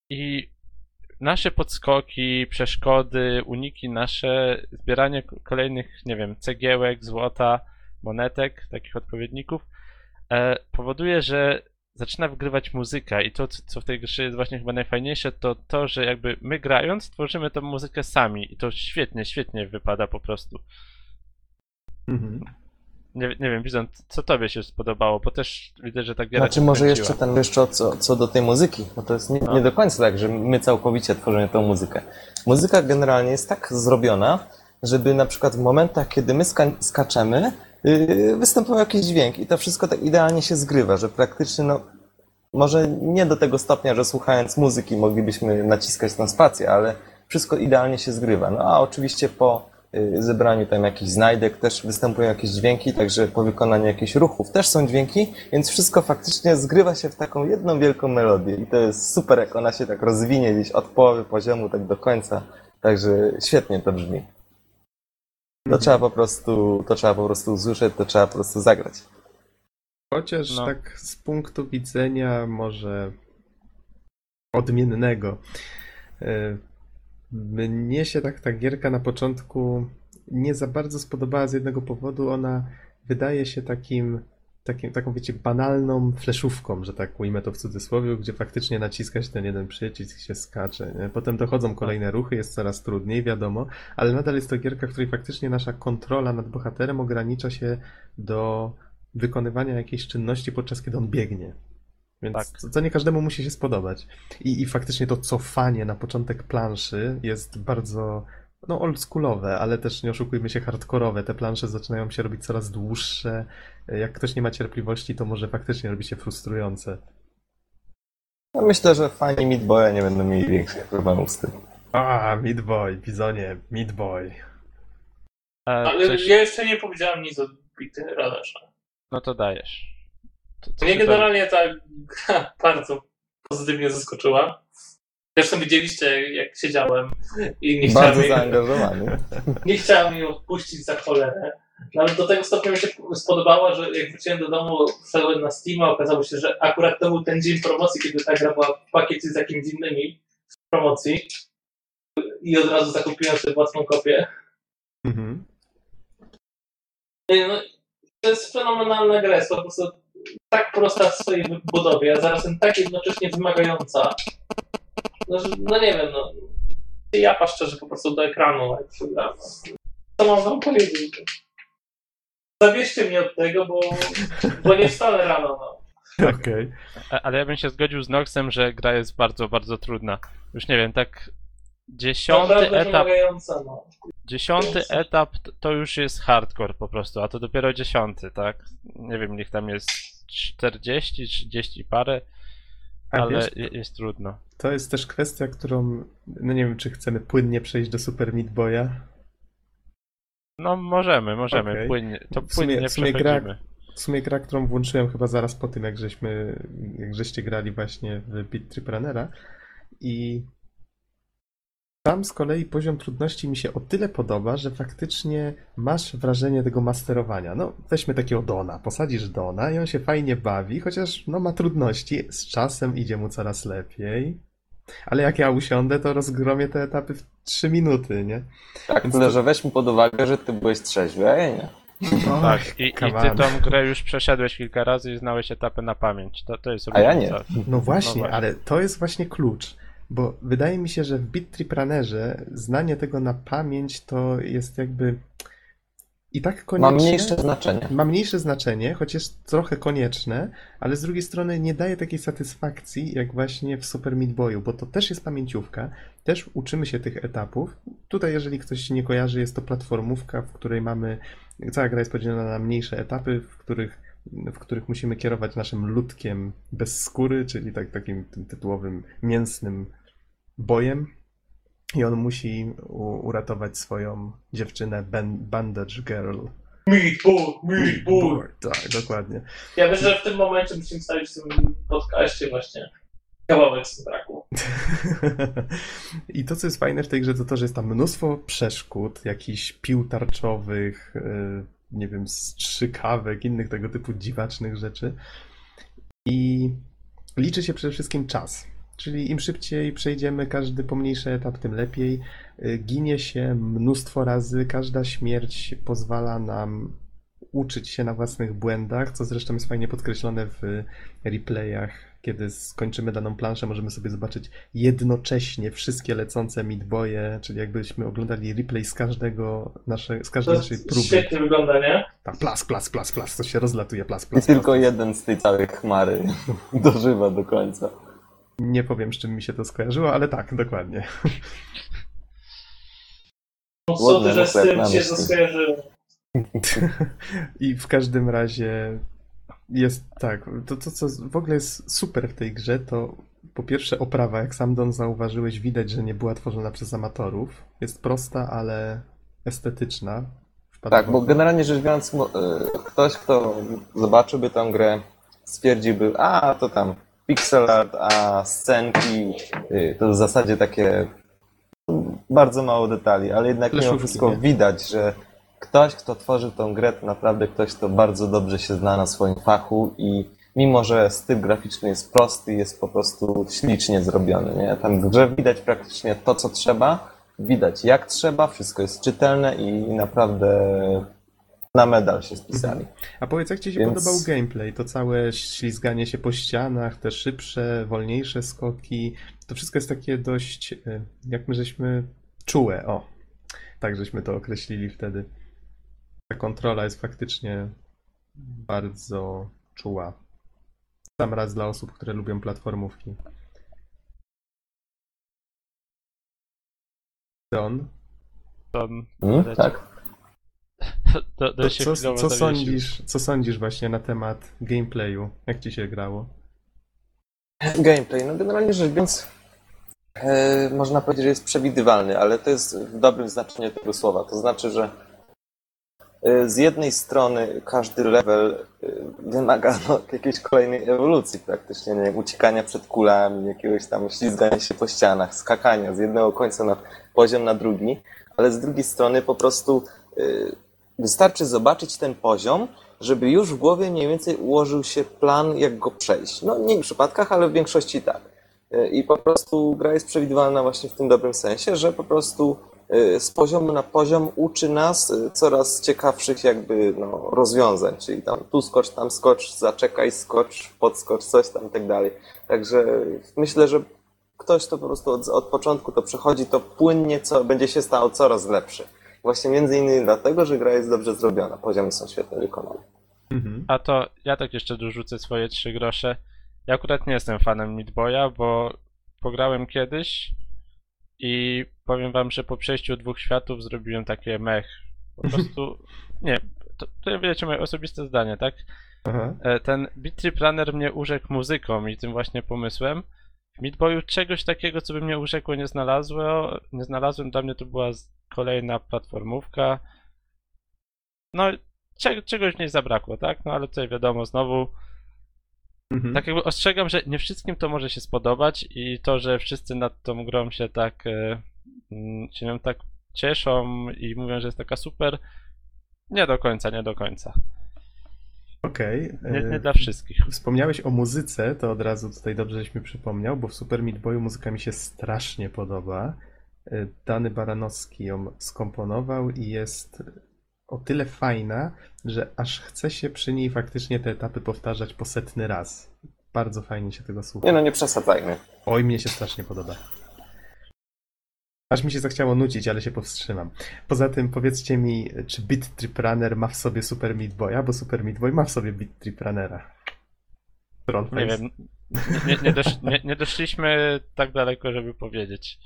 I nasze podskoki, przeszkody, uniki nasze, zbieranie kolejnych, nie wiem, cegiełek, złota, monetek, takich odpowiedników, e, powoduje, że zaczyna wygrywać muzyka i to, co w tej grze jest właśnie chyba najfajniejsze, to to, że jakby my grając tworzymy tą muzykę sami i to świetnie, świetnie wypada po prostu. Mhm. Nie, nie wiem, Bizon, co tobie się spodobało, bo też widzę, że ta giera Znaczy może wkręciła. jeszcze ten, jeszcze co, co do tej muzyki, bo to jest nie, No. nie do końca tak, że my całkowicie tworzymy tą muzykę. Muzyka generalnie jest tak zrobiona, żeby na przykład w momentach, kiedy my ska skaczemy, yy, występował jakiś dźwięk i to wszystko tak idealnie się zgrywa, że praktycznie no, może nie do tego stopnia, że słuchając muzyki moglibyśmy naciskać na spację, ale wszystko idealnie się zgrywa. No a oczywiście po zebraniu tam jakichś znajdek też występują jakieś dźwięki, także po wykonaniu jakichś ruchów też są dźwięki, więc wszystko faktycznie zgrywa się w taką jedną wielką melodię i to jest super, jak ona się tak rozwinie gdzieś od połowy poziomu tak do końca, także świetnie to brzmi. To Mhm. trzeba po prostu, to trzeba po prostu usłyszeć, to trzeba po prostu zagrać. Chociaż No. tak z punktu widzenia może odmiennego. Mnie się tak ta gierka na początku nie za bardzo spodobała z jednego powodu. Ona wydaje się takim, takim taką, wiecie, banalną fleszówką, że tak ujmę to w cudzysłowie, gdzie faktycznie naciskać ten jeden przycisk się skacze. Nie? Potem dochodzą kolejne ruchy, jest coraz trudniej, wiadomo, ale nadal jest to gierka, w której faktycznie nasza kontrola nad bohaterem ogranicza się do wykonywania jakiejś czynności podczas kiedy on biegnie. Więc Tak. co, nie każdemu musi się spodobać. I, I faktycznie to cofanie na początek planszy jest bardzo no oldschoolowe, ale też nie oszukujmy się hardkorowe. Te plansze zaczynają się robić coraz dłuższe. Jak ktoś nie ma cierpliwości, to może faktycznie robi się frustrujące. No myślę, że fani Meat Boya nie będą mieli większych problemów z tym. A, Meat Boy, Bizonie, Meat Boy. A Ale coś... ja jeszcze nie powiedziałem nic o Bity Radarze. No to dajesz. To, Mnie generalnie ta gra bardzo pozytywnie zaskoczyła. Zresztą widzieliście, jak siedziałem i nie Bardzo chciałem, jej, zaangażowany. nie chciałem jej odpuścić za cholerę. Nawet do tego stopnia mi się spodobała, że jak wróciłem do domu, wszedłem na Steama, okazało się, że akurat to był ten dzień promocji, kiedy ta gra była w pakiecie z jakimiś innymi z promocji. I od razu zakupiłem sobie własną kopię. Mhm. Nie, No, to jest fenomenalna gra, jest po prostu tak prosta w swojej budowie, a zarazem tak jednocześnie wymagająca. No, że- no nie wiem, no. Ja szczerze po prostu do ekranu, jak. Co mam wam powiedzieć? Zabierzcie mnie od tego, bo, bo nie wstanę rano, no. Okej. A- Ale ja bym się zgodził z Noxem, że gra jest bardzo, bardzo trudna. Już nie wiem, tak dziesiąty Naprawdę etap, wymagająca, no. dziesiąty etap t- to już jest hardcore po prostu, a to dopiero dziesiąty, tak? Nie wiem, niech tam jest 40, 30 parę, A ale wiesz, je- jest trudno. to jest też kwestia, którą, no nie wiem, czy chcemy płynnie przejść do Super Meat Boya. No możemy, możemy, Okej. płynnie, to W sumie- płynnie w sumie gra- przechodzimy. W sumie gra, którą włączyłem chyba zaraz po tym, jak żeśmy, jak żeście grali właśnie w Beat Trip Runnera i tam z kolei poziom trudności mi się o tyle podoba, że faktycznie masz wrażenie tego masterowania. No, weźmy takiego Dona, posadzisz Dona i on się fajnie bawi, chociaż no ma trudności, z czasem idzie mu coraz lepiej. Ale jak ja usiądę, to rozgromię te etapy w 3 minuty, nie? Tak, Więc tyle, to- że weźmy pod uwagę, że ty byłeś trzeźwy, a ja nie. Tak, i, i ty tą grę już przeszedłeś kilka razy i znałeś etapy na pamięć. To, to jest A ja nie. No właśnie, właśnie. ale to jest właśnie klucz. Bo wydaje mi się, że w Beat Trip Runnerze znanie tego na pamięć to jest jakby i tak koniecznie. Ma mniejsze znaczenie. Ma mniejsze znaczenie, choć jest trochę konieczne, ale z drugiej strony nie daje takiej satysfakcji jak właśnie w Super Meat Boyu, bo to też jest pamięciówka, też uczymy się tych etapów. Tutaj, jeżeli ktoś nie kojarzy, jest to platformówka, w której mamy, cała gra jest podzielona na mniejsze etapy, w których, w których musimy kierować naszym ludkiem bez skóry, czyli tak, takim tytułowym mięsnym bojem. I on musi u- uratować swoją dziewczynę ben, Bandage Girl. Meat bull, meat bull. Tak, dokładnie. Ja myślę, że w tym momencie musimy stawić w tym podcaście właśnie kawałek z braku. I to, co jest fajne w tej grze, to to, że jest tam mnóstwo przeszkód, jakichś pił tarczowych, yy, nie wiem, strzykawek, innych tego typu dziwacznych rzeczy. I liczy się przede wszystkim czas. Czyli im szybciej przejdziemy każdy pomniejszy etap, tym lepiej. Yy, Ginie się mnóstwo razy, każda śmierć pozwala nam uczyć się na własnych błędach, co zresztą jest fajnie podkreślone w replayach. Kiedy skończymy daną planszę, możemy sobie zobaczyć jednocześnie wszystkie lecące midboje, czyli jakbyśmy oglądali replay z każdego nasze, z To każdej naszej próby. świetnie wygląda, nie? Tam plas, plas, plas, plas, to się rozlatuje, plas, I plas, tylko plas. jeden z tej całej chmary dożywa do końca. Nie powiem, z czym mi się to skojarzyło, ale tak, dokładnie. No, Ładne, Sądzę, że z tym się myśli. skojarzyło. I w każdym razie jest tak, to, to co w ogóle jest super w tej grze, to po pierwsze oprawa, jak sam Don zauważyłeś, widać, że nie była tworzona przez amatorów. Jest prosta, ale estetyczna. Tak, bo generalnie rzecz biorąc, y, ktoś, kto zobaczyłby tę grę, stwierdziłby, a to tam pixel art, a scenki, y, to w zasadzie takie mm, bardzo mało detali, ale jednak mimo wszystko nie? widać, że ktoś, kto tworzy tą grę, to naprawdę ktoś, kto bardzo dobrze się zna na swoim fachu i mimo, że styl graficzny jest prosty, jest po prostu ślicznie zrobiony, nie? Tam w grze widać praktycznie to, co trzeba, widać jak trzeba, wszystko jest czytelne i naprawdę na medal się spisali. A powiedz, jak ci się Więc- podobał gameplay? To całe ślizganie się po ścianach, te szybsze, wolniejsze skoki, to wszystko jest takie dość, y, jak my żeśmy czułe, o, tak żeśmy to określili wtedy. Ta kontrola jest faktycznie bardzo czuła. Sam raz dla osób, które lubią platformówki. Don, To, Hmm? Tak. To, to co, co, sądzisz, co sądzisz właśnie na temat gameplayu? Jak ci się grało? Gameplay, no generalnie rzecz biorąc, e, można powiedzieć, że jest przewidywalny, ale to jest w dobrym znaczeniu tego słowa. To znaczy, że e, z jednej strony każdy level e, wymaga no, jakiejś kolejnej ewolucji praktycznie, nie wiem, uciekania przed kulami, jakiegoś tam ślizgania się po ścianach, skakania z jednego końca na poziom na drugi, ale z drugiej strony po prostu wystarczy zobaczyć ten poziom, żeby już w głowie mniej więcej ułożył się plan, jak go przejść. No nie w przypadkach, ale w większości tak. Y, I po prostu gra jest przewidywalna właśnie w tym dobrym sensie, że po prostu y, z poziomu na poziom uczy nas y, coraz ciekawszych jakby no, rozwiązań, czyli tam tu skocz, tam skocz, zaczekaj, skocz, podskocz, coś tam i tak dalej. Także myślę, że ktoś to po prostu od, od początku to przechodzi, to płynnie co, będzie się stało coraz lepszy. Właśnie między innymi dlatego, że gra jest dobrze zrobiona, poziomy są świetnie wykonane. Mhm. A to ja tak jeszcze dorzucę swoje trzy grosze. Ja akurat nie jestem fanem Meat Boya, bo pograłem kiedyś i powiem wam, że po przejściu dwóch światów zrobiłem takie mech. Po prostu, nie, to, to wiecie moje osobiste zdanie, tak? Aha. E, Ten Beat Trip Runner mnie urzekł muzyką i tym właśnie pomysłem. W czegoś takiego, co by mnie urzekło, nie znalazłem. Nie znalazłem. Dla mnie to była kolejna platformówka. No, cze- czegoś w niej zabrakło, tak? No ale tutaj wiadomo, znowu Mhm. tak jakby ostrzegam, że nie wszystkim to może się spodobać i to, że wszyscy nad tą grą się tak e, mm, się nią tak cieszą i mówią, że jest taka super, nie do końca, nie do końca. Okej. Nie, nie e, dla wszystkich. Wspomniałeś o muzyce, to od razu tutaj dobrze żeś mi przypomniał, bo w Super Meat Boyu muzyka mi się strasznie podoba. E, Dany Baranowski ją skomponował i jest o tyle fajna, że aż chce się przy niej faktycznie te etapy powtarzać po setny raz. Bardzo fajnie się tego słucha. Nie no, nie przesadzajmy. Oj, mnie się strasznie podoba. Aż mi się zachciało nucić, ale się powstrzymam. Poza tym powiedzcie mi, czy Beat Trip Runner ma w sobie Super Meat Boya, bo Super Meat Boy ma w sobie Beat Trip Runnera. Trollface. Nie wiem, nie, nie, dosz, nie, nie doszliśmy tak daleko, żeby powiedzieć.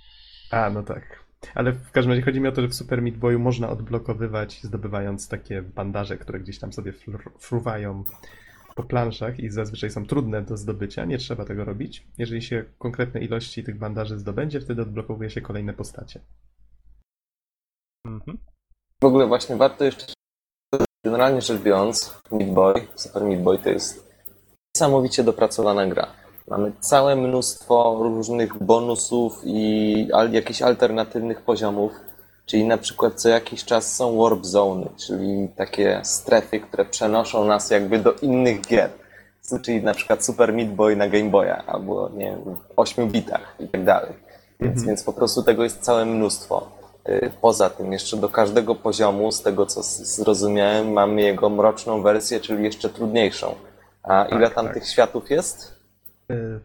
A, no tak. Ale w każdym razie chodzi mi o to, że w Super Meat Boyu można odblokowywać, zdobywając takie bandaże, które gdzieś tam sobie fr- fruwają po planszach i zazwyczaj są trudne do zdobycia. Nie trzeba tego robić. Jeżeli się konkretne ilości tych bandaży zdobędzie, wtedy odblokowuje się kolejne postacie. Mhm. W ogóle właśnie warto jeszcze, generalnie rzecz biorąc, Meat Boy, Super Meat Boy to jest niesamowicie dopracowana gra. Mamy całe mnóstwo różnych bonusów i jakichś alternatywnych poziomów, czyli na przykład co jakiś czas są warp zony, czyli takie strefy, które przenoszą nas jakby do innych gier. Czyli na przykład Super Meat Boy na Game Boya, albo nie wiem, w 8 bitach i tak dalej. Więc, Mhm. więc po prostu tego jest całe mnóstwo. Y, Poza tym, jeszcze do każdego poziomu, z tego co zrozumiałem, mamy jego mroczną wersję, czyli jeszcze trudniejszą. A ile tam tak. tych światów jest? Y,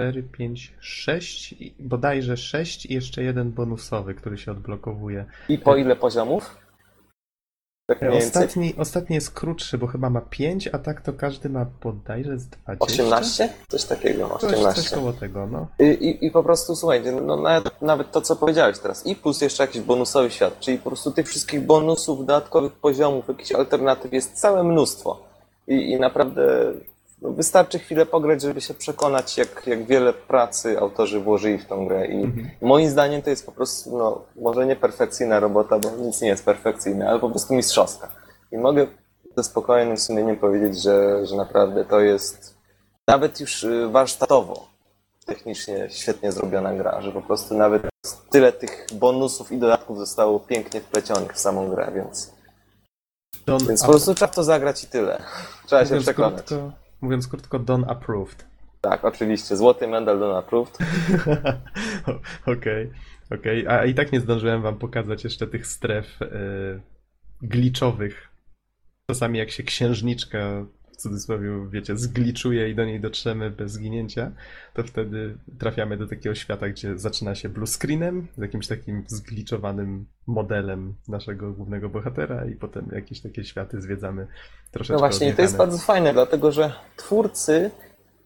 4, 5, 6, i- bodajże 6 i jeszcze jeden bonusowy, który się odblokowuje. I po ile poziomów? Tak mniej więcej? Ostatni, ostatni jest krótszy, bo chyba ma 5, a tak to każdy ma bodajże z 20. 18? Coś takiego, Coś, coś 18. koło tego, no. I, i, I po prostu słuchajcie, no nawet, nawet to, co powiedziałeś teraz, i plus jeszcze jakiś bonusowy świat, czyli po prostu tych wszystkich bonusów, dodatkowych poziomów, jakichś alternatyw jest całe mnóstwo. I, i naprawdę no, wystarczy chwilę pograć, żeby się przekonać, jak, jak wiele pracy autorzy włożyli w tą grę. I Mhm. moim zdaniem to jest po prostu, no, może nie perfekcyjna robota, bo nic nie jest perfekcyjne, ale po prostu mistrzowska. I mogę ze spokojnym sumieniem powiedzieć, że, że naprawdę to jest nawet już y, warsztatowo technicznie świetnie zrobiona gra, że po prostu nawet tyle tych bonusów i dodatków zostało pięknie wplecionych w samą grę, więc, Don więc po prostu trzeba to zagrać i tyle. Trzeba się przekonać. krótko, mówiąc krótko, Don approved. Tak, oczywiście. Złoty medal do approved. Okej, okej. A i tak nie zdążyłem wam pokazać jeszcze tych stref y, glitchowych. Czasami jak się księżniczka, cudzysłowie, wiecie, zgliczuje i do niej dotrzemy bez zginięcia, to wtedy trafiamy do takiego świata, gdzie zaczyna się blue screenem, z jakimś takim zgliczowanym modelem naszego głównego bohatera i potem jakieś takie światy zwiedzamy troszeczkę No właśnie, i to jest bardzo fajne, dlatego że twórcy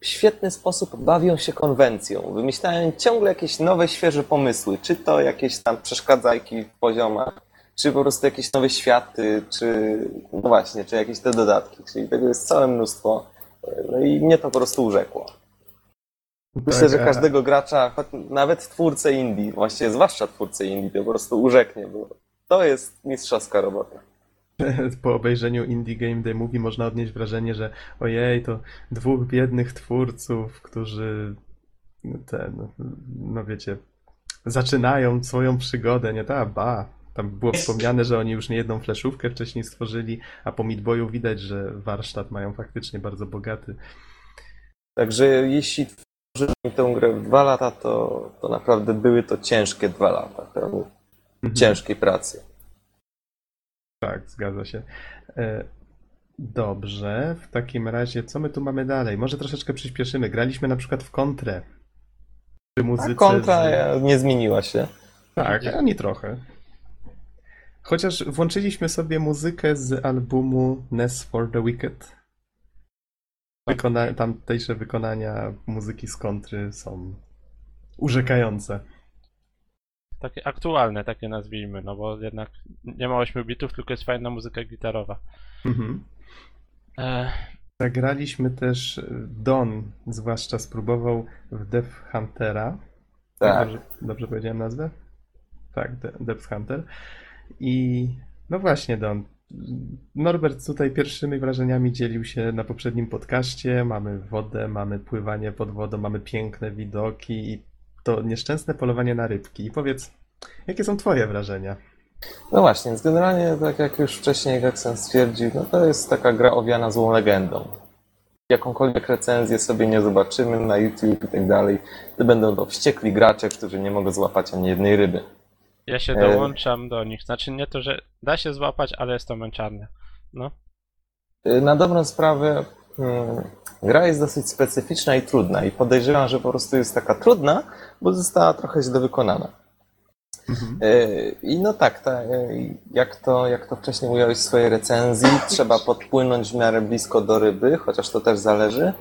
w świetny sposób bawią się konwencją. Wymyślają ciągle jakieś nowe, świeże pomysły. Czy to jakieś tam przeszkadzajki w poziomach, czy po prostu jakieś nowe światy, czy no właśnie, czy jakieś te dodatki. Czyli tego jest całe mnóstwo. No i mnie to po prostu urzekło. Myślę, Tak, że każdego gracza, nawet twórcę indie, właściwie zwłaszcza twórcę indie, to po prostu urzeknie, bo to jest mistrzowska robota. po obejrzeniu Indie Game Day Movie można odnieść wrażenie, że ojej, to dwóch biednych twórców, którzy ten, no wiecie, zaczynają swoją przygodę, nie ta, ba. Tam było wspomniane, że oni już nie jedną fleszówkę wcześniej stworzyli, a po Meat Boyu widać, że warsztat mają faktycznie bardzo bogaty. Także jeśli tworzyli tę grę w dwa lata, to, to naprawdę były to ciężkie dwa lata pełne ciężkiej pracy. Tak, zgadza się. E, Dobrze, w takim razie co my tu mamy dalej? Może troszeczkę przyspieszymy. Graliśmy na przykład w kontrę. Przy A muzyce kontra z... nie zmieniła się. Tak, ani trochę. Chociaż włączyliśmy sobie muzykę z albumu Ness for the Wicked. Wykona... Tamtejsze wykonania muzyki z kontry są urzekające. Takie aktualne, takie nazwijmy, no bo jednak nie ma 8 bitów, tylko jest fajna muzyka gitarowa. Mhm. E, Zagraliśmy też Don, zwłaszcza spróbował w Death Huntera. Tak. Dobrze, dobrze powiedziałem nazwę? Tak, De- Depth Hunter. I no właśnie, Don. Norbert tutaj pierwszymi wrażeniami dzielił się na poprzednim podcaście. Mamy wodę, mamy pływanie pod wodą, mamy piękne widoki i to nieszczęsne polowanie na rybki. I powiedz, jakie są Twoje wrażenia? No właśnie, więc generalnie, tak jak już wcześniej Geksen stwierdził, no to jest taka gra owiana złą legendą. Jakąkolwiek recenzję sobie nie zobaczymy na YouTube i tak dalej, to będą to wściekli gracze, którzy nie mogą złapać ani jednej ryby. Ja się E. dołączam do nich. Znaczy nie to, że da się złapać, ale jest to męczarne. No. Y, Na dobrą sprawę, hmm, gra jest dosyć specyficzna i trudna i podejrzewam, że po prostu jest taka trudna, bo została trochę źle wykonana. Mhm. Y, I no tak, ta, jak, to, jak to wcześniej mówiłeś w swojej recenzji, trzeba podpłynąć w miarę blisko do ryby, chociaż to też zależy.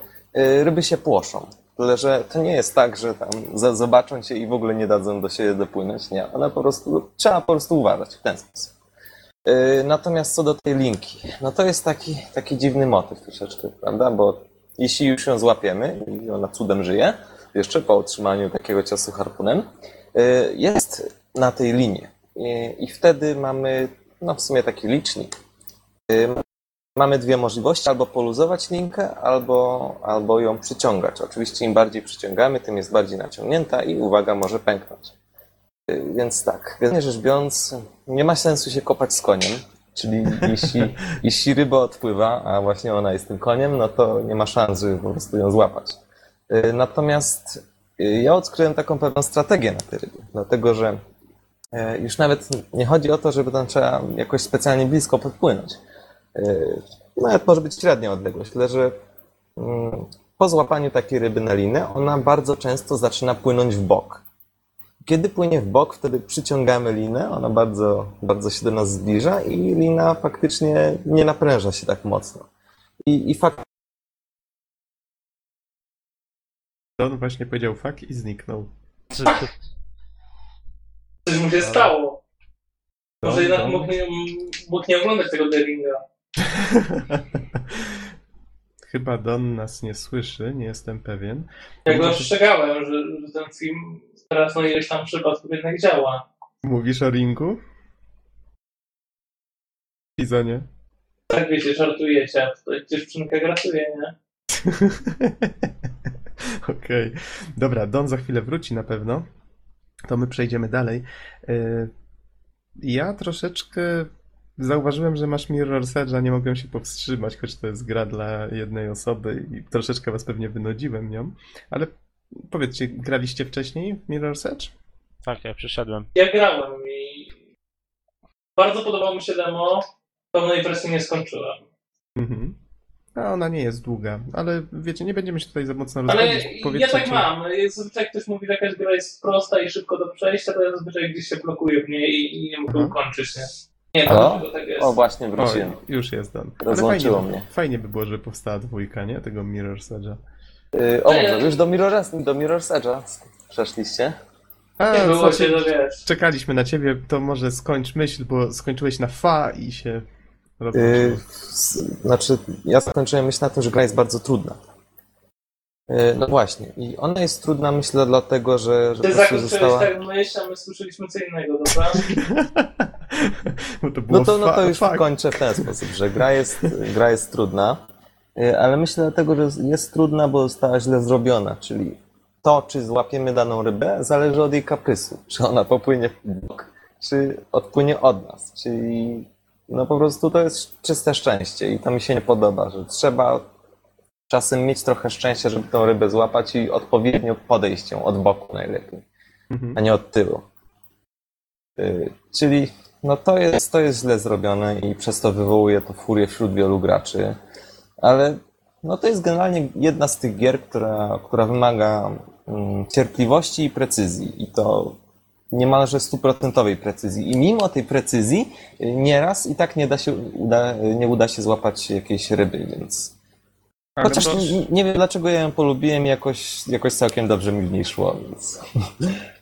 Ryby się płoszą. Tyle, że to nie jest tak, że tam zobaczą cię i w ogóle nie dadzą do siebie dopłynąć. Nie, one po prostu, trzeba po prostu uważać w ten sposób. Y, Natomiast co do tej linki, no to jest taki, taki dziwny motyw troszeczkę, prawda? Bo jeśli już ją złapiemy i ona cudem żyje, jeszcze po otrzymaniu takiego ciosu harpunem, y, jest na tej linie. I, i wtedy mamy, no w sumie taki licznik. Mamy dwie możliwości, albo poluzować linkę, albo, albo ją przyciągać. Oczywiście im bardziej przyciągamy, tym jest bardziej naciągnięta i uwaga, może pęknąć. Y, Więc tak, generalnie rzecz biorąc, nie ma sensu się kopać z koniem, czyli jeśli, jeśli ryba odpływa, a właśnie ona jest tym koniem, no to nie ma szans, żeby po prostu ją złapać. Y, Natomiast y, ja odkryłem taką pewną strategię na tej rybie, dlatego że już nawet nie chodzi o to, żeby tam trzeba jakoś specjalnie blisko podpłynąć. E, Nawet może być średnia odległość, tyle że mm, po złapaniu takiej ryby na linę, ona bardzo często zaczyna płynąć w bok. Kiedy płynie w bok, wtedy przyciągamy linę, ona bardzo, bardzo się do nas zbliża i lina faktycznie nie napręża się tak mocno. I, i fakt, On właśnie powiedział fuck i zniknął. Coś mu się stało. Może Don, jednak Don. mógł nie, mógł nie oglądać tego Deringa. Chyba Don nas nie słyszy, nie jestem pewien. Ja go ostrzegałem, że, że ten film teraz na ileś tam przypadków jednak działa. Mówisz o ringu? Bizonie. Tak wiecie, żartujecie, a tutaj dziewczynka gratuje, nie? Okej. Dobra, Don za chwilę wróci na pewno. To my przejdziemy dalej. Y, Ja troszeczkę zauważyłem, że masz Mirror's Edge'a, nie mogłem się powstrzymać, choć to jest gra dla jednej osoby i troszeczkę was pewnie wynudziłem nią. Ale powiedzcie, graliście wcześniej w Mirror's Edge? tak, ja przyszedłem. Ja grałem i bardzo podobało mi się demo, pełnej wersji nie skończyłem. Mhm. A ona nie jest długa, ale wiecie, nie będziemy się tutaj za mocno Ale rozwodzić. ja tak czy- mam. Zazwyczaj jak ktoś mówi, że jakaś gra jest prosta i szybko do przejścia, to ja zazwyczaj gdzieś się blokuję w niej i, nie mogę Aha. ukończyć, nie? Nie O, wiem, dlaczego tak jest. o właśnie O, wróciłem. już jest Don. Ale Rozłączyło fajnie, mnie. fajnie by było, żeby powstała dwójka, nie? Tego Mirror's Edge'a. Yy, o, może już do Mirror's, do Mirror's Edge'a przeszliście? A, Nie było się, to wiesz. czekaliśmy na ciebie, to może skończ myśl, bo skończyłeś na fa i się Yy, znaczy, ja zakończyłem myśl na tym, że gra jest bardzo trudna. Yy, no właśnie, i ona jest trudna, myślę, dlatego, że, że Ty zakończyłeś została... tak myśl, a my słyszeliśmy co innego, dobra? bo to było No to, no to już kończę w ten sposób, że gra jest, gra jest trudna, yy, ale myślę dlatego, że jest trudna, bo została źle zrobiona, czyli to, czy złapiemy daną rybę, zależy od jej kaprysu. Czy ona popłynie w bok, czy odpłynie od nas. Czyli no po prostu to jest czyste szczęście i to mi się nie podoba, że trzeba czasem mieć trochę szczęścia, żeby tą rybę złapać i odpowiednio podejść ją od boku najlepiej Mhm. a nie od tyłu. Y, Czyli no to jest, to jest źle zrobione i przez to wywołuje to furię wśród wielu graczy, ale no to jest generalnie jedna z tych gier, która, która wymaga mm, cierpliwości i precyzji i to niemalże stuprocentowej precyzji. I mimo tej precyzji y, nieraz i tak nie, da się, uda, nie uda się złapać jakiejś ryby, więc Chociaż nie, nie wiem dlaczego ja ją polubiłem, jakoś, jakoś całkiem dobrze mi w niej szło, więc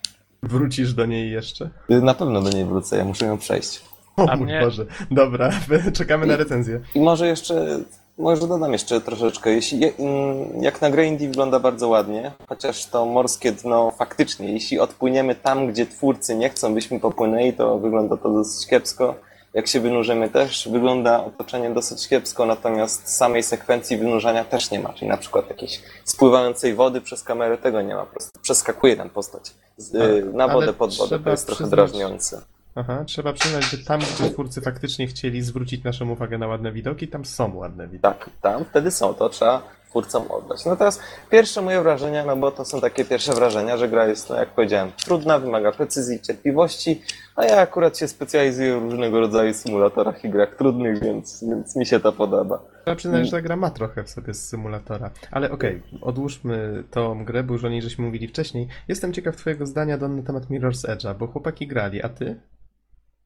Wrócisz do niej jeszcze? na pewno do niej wrócę, ja muszę ją przejść. O A mój mnie- Boże. Dobra, czekamy na recenzję. I może jeszcze, może dodam jeszcze troszeczkę. Jeśli, je- mm, jak na grę indie wygląda bardzo ładnie, chociaż to morskie dno faktycznie, jeśli odpłyniemy tam, gdzie twórcy nie chcą, byśmy popłynęli, to wygląda to dosyć kiepsko. Jak się wynurzymy też, wygląda otoczenie dosyć kiepsko, natomiast samej sekwencji wynurzania też nie ma. Czyli na przykład jakiejś spływającej wody przez kamerę, tego nie ma. Po prostu przeskakuje tam postać z, y, na ale wodę, pod wodę. To jest trochę przyznać- drażniące. Aha, trzeba przyznać, że tam, gdzie twórcy faktycznie chcieli zwrócić naszą uwagę na ładne widoki, tam są ładne widoki. Tak, tam wtedy są, to trzeba twórcom oddać. No teraz pierwsze moje wrażenia, no bo to są takie pierwsze wrażenia, że gra jest, no jak powiedziałem, trudna, wymaga precyzji, cierpliwości, a ja akurat się specjalizuję w różnego rodzaju symulatorach i grach trudnych, więc, więc mi się to podoba. Trzeba przyznać, że ta gra ma trochę w sobie z symulatora. Ale okej, odłóżmy tą grę, bo już o niej żeśmy mówili wcześniej. Jestem ciekaw twojego zdania, Don, na temat Mirror's Edge'a, bo chłopaki grali, a ty?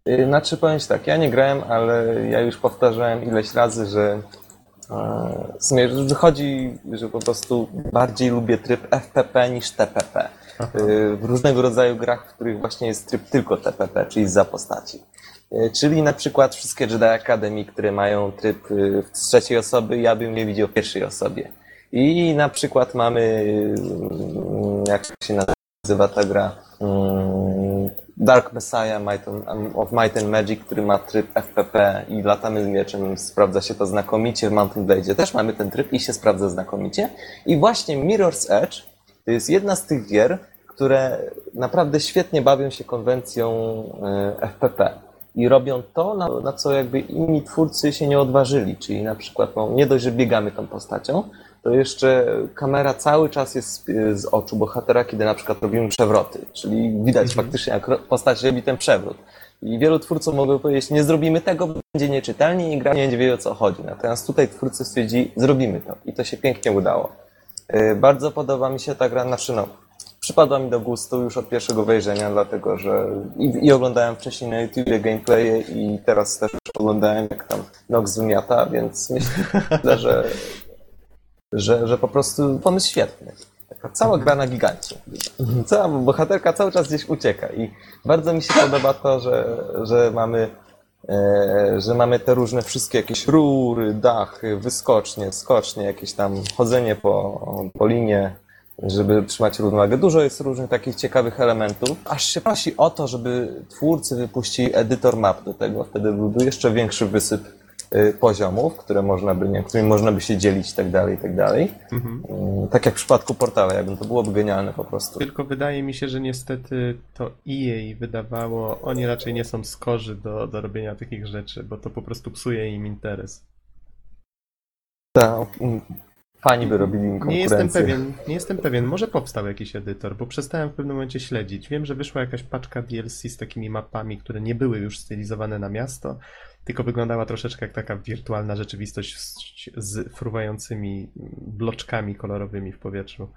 Yy, Znaczy powiem tak, ja nie grałem, ale ja już powtarzałem ileś razy, że w sumie wychodzi, że po prostu bardziej lubię tryb FPP niż TPP. Aha. Y, w różnego rodzaju grach, w których właśnie jest tryb tylko TPP, czyli za postaci. Y, Czyli na przykład wszystkie Jedi Academy, które mają tryb z trzeciej osoby, ja bym je widział w pierwszej osobie. I na przykład mamy, y, jak się nazywa ta gra, Mm, Dark Messiah Might and- of Might and Magic, który ma tryb FPP i latamy z mieczem, sprawdza się to znakomicie. W Mountain Blade też mamy ten tryb i się sprawdza znakomicie. I właśnie Mirror's Edge to jest jedna z tych gier, które naprawdę świetnie bawią się konwencją e, FPP. I robią to, na, na co jakby inni twórcy się nie odważyli. Czyli na przykład no, nie dość, że biegamy tą postacią, to jeszcze kamera cały czas jest z- oczu bohatera, kiedy na przykład robimy przewroty, czyli widać Mhm. faktycznie, jak postać robi ten przewrót. I wielu twórców mogło powiedzieć, nie zrobimy tego, bo będzie nieczytelnie i gra nie będzie wiedział o co chodzi. Natomiast tutaj twórcy stwierdzili, zrobimy to. I to się pięknie udało. Yy, Bardzo podoba mi się ta gra, znaczy no, przypadła mi do gustu już od pierwszego wejrzenia, dlatego że i, i oglądałem wcześniej na YouTubie gameplaye i teraz też oglądałem jak tam Nox wymiata, więc myślę, że, że, że po prostu pomysł świetny. Taka cała gra na gigancie. Cała bohaterka cały czas gdzieś ucieka i bardzo mi się podoba to, że, że mamy e, że mamy te różne wszystkie jakieś rury, dachy, wyskocznie, skocznie, jakieś tam chodzenie po, po linie, żeby trzymać równowagę. Dużo jest różnych takich ciekawych elementów. Aż się prosi o to, żeby twórcy wypuścili edytor map do tego. Wtedy byłby jeszcze większy wysyp poziomów, które można by, nie, którymi można by się dzielić i tak dalej, i tak dalej. Mhm. Mm, Tak jak w przypadku portala, jakby to byłoby genialne po prostu. Tylko wydaje mi się, że niestety to EA wydawało, oni raczej nie są skorzy do, do robienia takich rzeczy, bo to po prostu psuje im interes. Ta, mm, fani by robili im Nie konkurencję. jestem pewien, nie jestem pewien, może powstał jakiś edytor, bo przestałem w pewnym momencie śledzić. Wiem, że wyszła jakaś paczka DLC z takimi mapami, które nie były już stylizowane na miasto, tylko wyglądała troszeczkę jak taka wirtualna rzeczywistość z, z fruwającymi bloczkami kolorowymi w powietrzu.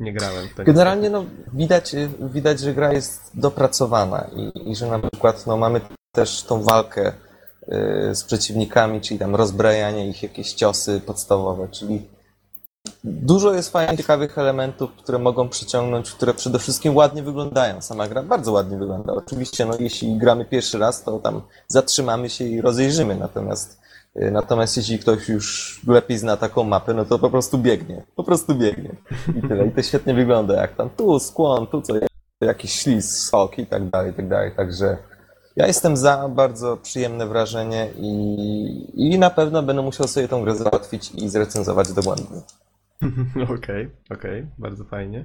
Nie grałem w to. Generalnie no, widać, widać, że gra jest dopracowana i, i że na przykład no, mamy też tą walkę y, z przeciwnikami, czyli tam rozbrajanie ich, jakieś ciosy podstawowe, czyli dużo jest fajnych, ciekawych elementów, które mogą przyciągnąć, które przede wszystkim ładnie wyglądają. Sama gra bardzo ładnie wygląda. Oczywiście, no, jeśli gramy pierwszy raz, to tam zatrzymamy się i rozejrzymy, natomiast y, Natomiast jeśli ktoś już lepiej zna taką mapę, no to po prostu biegnie. Po prostu biegnie. I tyle. I to świetnie wygląda, jak tam tu skłon, tu co, jakiś ślizg, skok i tak dalej, i tak dalej. Także ja jestem za, bardzo przyjemne wrażenie i, i na pewno będę musiał sobie tą grę załatwić i zrecenzować dogłębnie. Okej, okej, bardzo fajnie.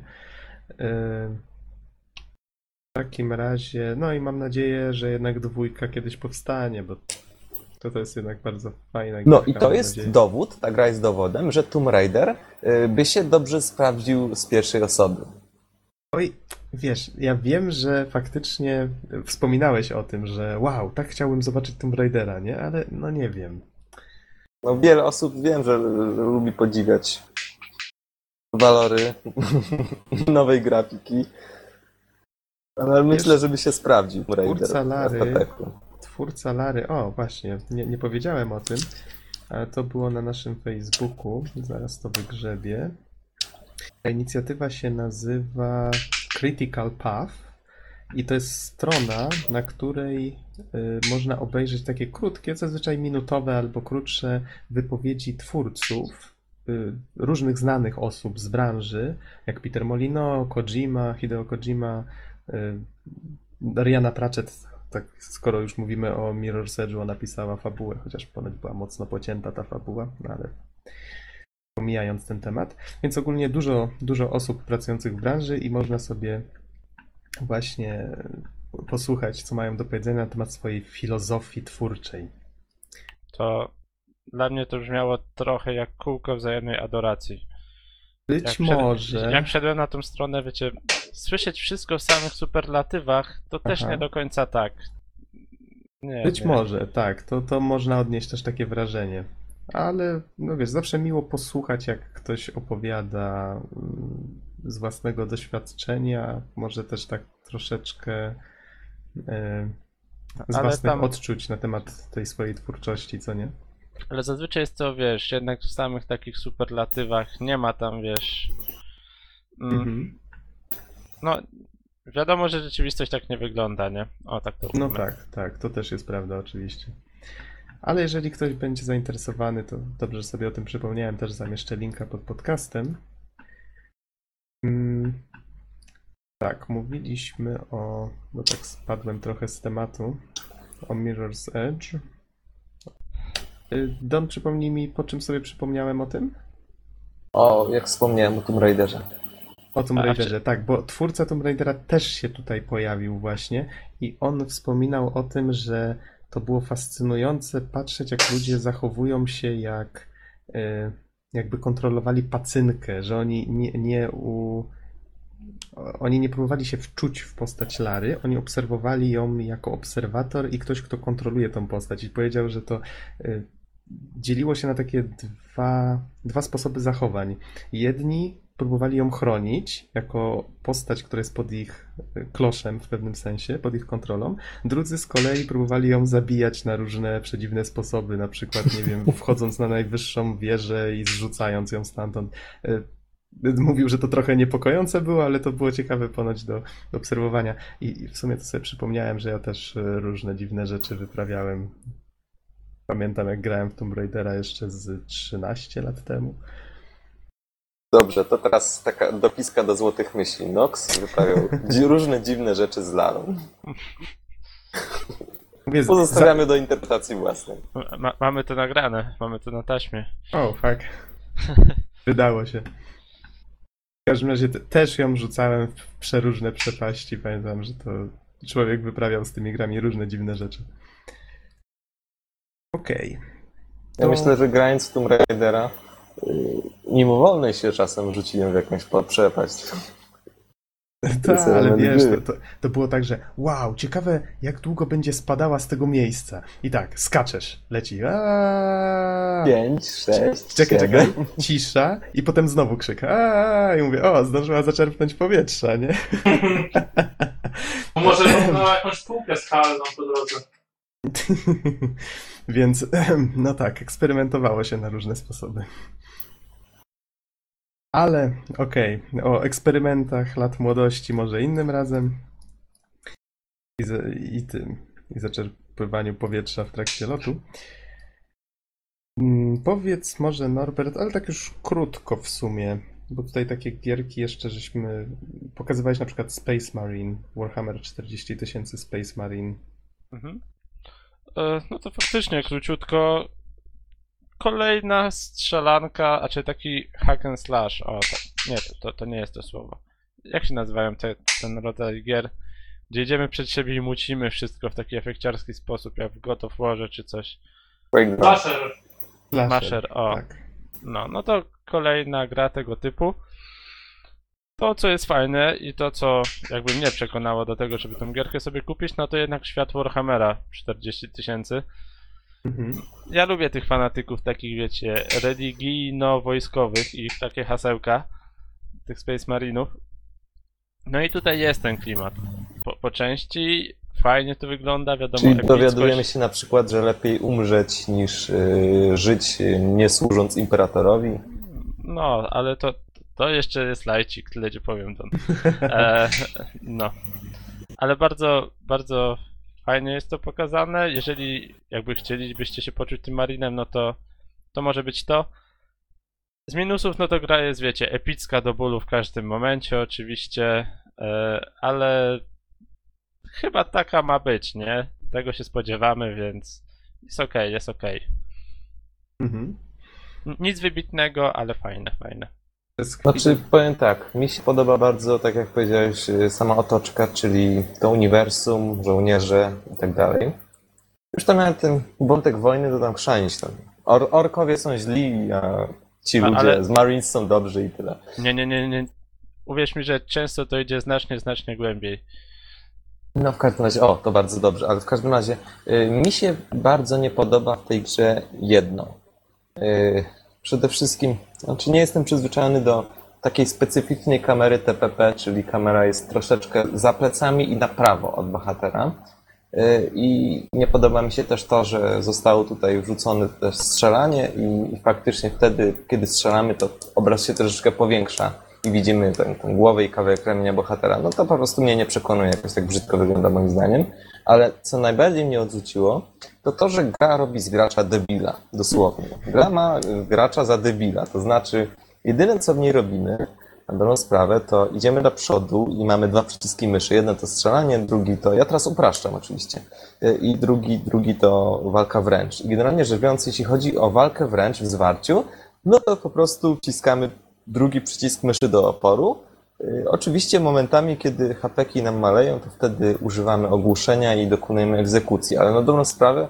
Ym, W takim razie, no i mam nadzieję, że jednak dwójka kiedyś powstanie, bo to, to jest jednak bardzo fajna No gierka, i to jest nadzieję. dowód, ta gra jest dowodem, że Tomb Raider y, by się dobrze sprawdził z pierwszej osoby. Oj, wiesz, ja wiem, że faktycznie wspominałeś o tym, że wow, tak chciałbym zobaczyć Tomb Raidera, nie? Ale no nie wiem. No wiele osób wiem, że lubi podziwiać walory nowej grafiki. Ale myślę, żeby się sprawdził Raider. Lary-. Twórca Lary, o właśnie, nie, nie powiedziałem o tym, ale to było na naszym Facebooku, zaraz to wygrzebię. Ta inicjatywa się nazywa Critical Path i to jest strona, na której y, można obejrzeć takie krótkie, zazwyczaj minutowe albo krótsze wypowiedzi twórców, różnych znanych osób z branży, jak Peter Molino, Kojima, Hideo Kojima, y, Dariana Pratchett, tak skoro już mówimy o Mirror's Edge'u, ona napisała fabułę, chociaż ponoć była mocno pocięta ta fabuła, no ale pomijając ten temat. Więc ogólnie dużo, dużo osób pracujących w branży i można sobie właśnie posłuchać, co mają do powiedzenia na temat swojej filozofii twórczej. To dla mnie to brzmiało trochę jak kółko wzajemnej adoracji. Być Jak wszedłem- może. Jak wszedłem na tą stronę, wiecie, słyszeć wszystko w samych superlatywach, to też Aha. nie do końca tak. Nie, Być nie. może, tak, to, to można odnieść też takie wrażenie. Ale, no wiesz, zawsze miło posłuchać, jak ktoś opowiada mm, z własnego doświadczenia, może też tak troszeczkę e, z Ale własnych tam- odczuć na temat tej swojej twórczości, co nie? Ale zazwyczaj jest to, wiesz, jednak w samych takich superlatywach nie ma tam, wiesz. Mm, Mhm. No, wiadomo, że rzeczywistość tak nie wygląda, nie? O, tak to No ujmę. tak, tak, to też jest prawda, oczywiście. Ale jeżeli ktoś będzie zainteresowany, to dobrze że sobie o tym przypomniałem, też zamieszczę linka pod podcastem. Mm, tak, mówiliśmy o, bo tak spadłem trochę z tematu, o Mirror's Edge. Y, Don, przypomnij mi, po czym sobie przypomniałem o tym? O, jak wspomniałem o Tomb Raiderze. O Tomb Raiderze, tak, bo twórca Tomb Raidera też się tutaj pojawił właśnie i on wspominał o tym, że to było fascynujące patrzeć, jak ludzie zachowują się jak, e, jakby kontrolowali pacynkę, że oni nie, nie u... Oni nie próbowali się wczuć w postać Lary, oni obserwowali ją jako obserwator i ktoś, kto kontroluje tą postać. I powiedział, że to y, dzieliło się na takie dwa, dwa sposoby zachowań. Jedni próbowali ją chronić jako postać, która jest pod ich y, kloszem w pewnym sensie, pod ich kontrolą. Drudzy z kolei próbowali ją zabijać na różne przedziwne sposoby, na przykład, nie wiem, wchodząc na najwyższą wieżę i zrzucając ją stamtąd. Y, Mówił, że to trochę niepokojące było, ale to było ciekawe ponoć do, do obserwowania. I, I w sumie to sobie przypomniałem, że ja też y, różne dziwne rzeczy wyprawiałem. Pamiętam, jak grałem w Tomb Raidera jeszcze z 13 lat temu. Dobrze, to teraz taka dopiska do złotych myśli. Nox wyprawiał różne dziwne rzeczy z z- Pozostawiamy do interpretacji własnej. Ma, mamy to nagrane, mamy to na taśmie. O, fuck. Wydało się. W każdym razie te, też ją rzucałem w przeróżne przepaści. Pamiętam, że to człowiek wyprawiał z tymi grami różne dziwne rzeczy. Okej. Ja To- myślę, że grając w Tomb Raidera yy, mimowolny się czasem rzuciłem w jakąś przepaść. Tak, ale wiesz, to, to, to było tak, że wow, ciekawe jak długo będzie spadała z tego miejsca. I tak, skaczesz, leci. Pięć, sześć, Czekaj, siedem. czekaj. Cisza i potem znowu krzyk. Aaaa! I mówię, o, zdążyła zaczerpnąć powietrza, nie? Może na jakąś półkę skalną po drodze. Więc, no tak, eksperymentowało się na różne sposoby. Ale, okej, o eksperymentach lat młodości może innym razem. I, i tym, i zaczerpywaniu powietrza w trakcie lotu. Mm, Powiedz może Norbert, ale tak już krótko w sumie, bo tutaj takie gierki jeszcze żeśmy pokazywałeś na przykład Space Marine, Warhammer 40 tysięcy Space Marine. Mhm. E, No to faktycznie króciutko. Kolejna strzelanka, a czy taki hack and slash. O, to, nie, to, to, nie jest to słowo. Jak się nazywają te, ten rodzaj gier? Gdzie idziemy przed siebie i mucimy wszystko w taki efekciarski sposób, jak w God of Warze czy coś. Slasher, Masher, o. Tak. No, no to kolejna gra tego typu. To, co jest fajne i to, co jakby mnie przekonało do tego, żeby tą gierkę sobie kupić, no to jednak świat Warhammera 40 tysięcy. Mhm. Ja lubię tych fanatyków takich, wiecie, religijno-wojskowych i ich takie hasełka, tych Space Marinów. No i tutaj jest ten klimat. Po, po części fajnie to wygląda, wiadomo, Czyli dowiadujemy się na przykład, że lepiej umrzeć niż yy, żyć yy, nie służąc imperatorowi. No, ale to, to jeszcze jest lajcik, tyle ci powiem, Don. E, no. Ale bardzo, bardzo fajnie jest to pokazane. Jeżeli jakby chcielibyście się poczuć tym marinem, no to to może być to. Z minusów, no to gra jest, wiecie, epicka do bólu w każdym momencie, oczywiście, e, ale chyba taka ma być, nie? Tego się spodziewamy, więc jest okej, jest okej. Mhm. N- Nic wybitnego, ale fajne, fajne. Znaczy, powiem tak, mi się podoba bardzo, tak jak powiedziałeś, yy, sama otoczka, czyli to uniwersum, żołnierze i tak dalej. Już tam nawet ten wątek wojny to tam chrzanić tam. Or orkowie są źli, a ci A- ludzie ale- z Marines są dobrzy i tyle. Nie, nie, nie, nie. Uwierz mi, że często to idzie znacznie, znacznie głębiej. No w każdym razie, o, to bardzo dobrze, ale w każdym razie y, mi się bardzo nie podoba w tej grze jedno. Y, przede wszystkim, znaczy nie jestem przyzwyczajony do takiej specyficznej kamery TPP, czyli kamera jest troszeczkę za plecami i na prawo od bohatera. Y, I nie podoba mi się też to, że zostało tutaj wrzucone też strzelanie i, i faktycznie wtedy, kiedy strzelamy, to obraz się troszeczkę powiększa i widzimy tę, głowę i kawałek ramienia bohatera. No to po prostu mnie nie przekonuje, jakoś tak brzydko wygląda moim zdaniem. Ale co najbardziej mnie odrzuciło, to to, że gra robi z gracza debila, dosłownie. Gra ma y, gracza za debila, to znaczy jedyne co w niej robimy, na dobrą sprawę, to idziemy do przodu i mamy dwa przyciski myszy. Jeden to strzelanie, drugi to, ja teraz upraszczam oczywiście, Y, i drugi, drugi to walka wręcz. I generalnie rzecz biorąc, jeśli chodzi o walkę wręcz w zwarciu, no to po prostu wciskamy drugi przycisk myszy do oporu. Y, Oczywiście momentami, kiedy hapeki nam maleją, to wtedy używamy ogłuszenia i dokonujemy egzekucji, ale na dobrą sprawę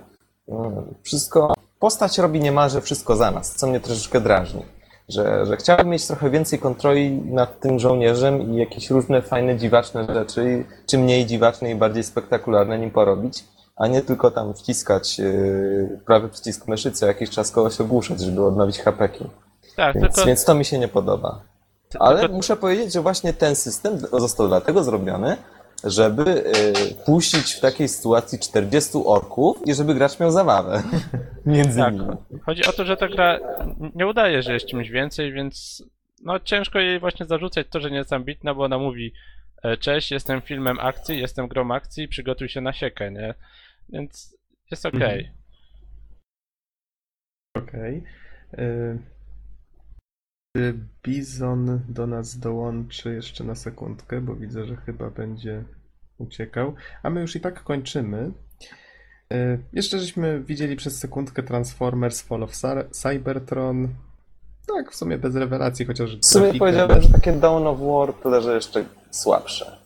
mm, wszystko, postać robi niemalże wszystko za nas, co mnie troszeczkę drażni. że, że chciałbym mieć trochę więcej kontroli nad tym żołnierzem i jakieś różne fajne, dziwaczne rzeczy, czy mniej dziwaczne i bardziej spektakularne nim porobić, a nie tylko tam wciskać yy, prawy przycisk myszy co jakiś czas kogoś ogłuszać, żeby odnowić hapeki. Tak, Więc, tylko, więc to mi się nie podoba. Ale tylko muszę powiedzieć, że właśnie ten system został dlatego zrobiony, żeby yy, puścić w takiej sytuacji 40 orków i żeby gracz miał zabawę między tak, nimi. chodzi o to, że ta gra nie udaje, że jest czymś więcej, więc no ciężko jej właśnie zarzucać to, że nie jest ambitna, bo ona mówi e, cześć, jestem filmem akcji, jestem grą akcji, przygotuj się na siekę, nie? Więc jest okej. Mhm. Okej. Y, Czy Bizon do nas dołączy jeszcze na sekundkę, bo widzę, że chyba będzie uciekał. A my już i tak kończymy. Y, Jeszcze żeśmy widzieli przez sekundkę Transformers Fall of Cy- Cybertron. Tak, w sumie bez rewelacji, chociaż W sumie grafika- powiedziałbym, że takie Dawn of War tyle, że jeszcze słabsze.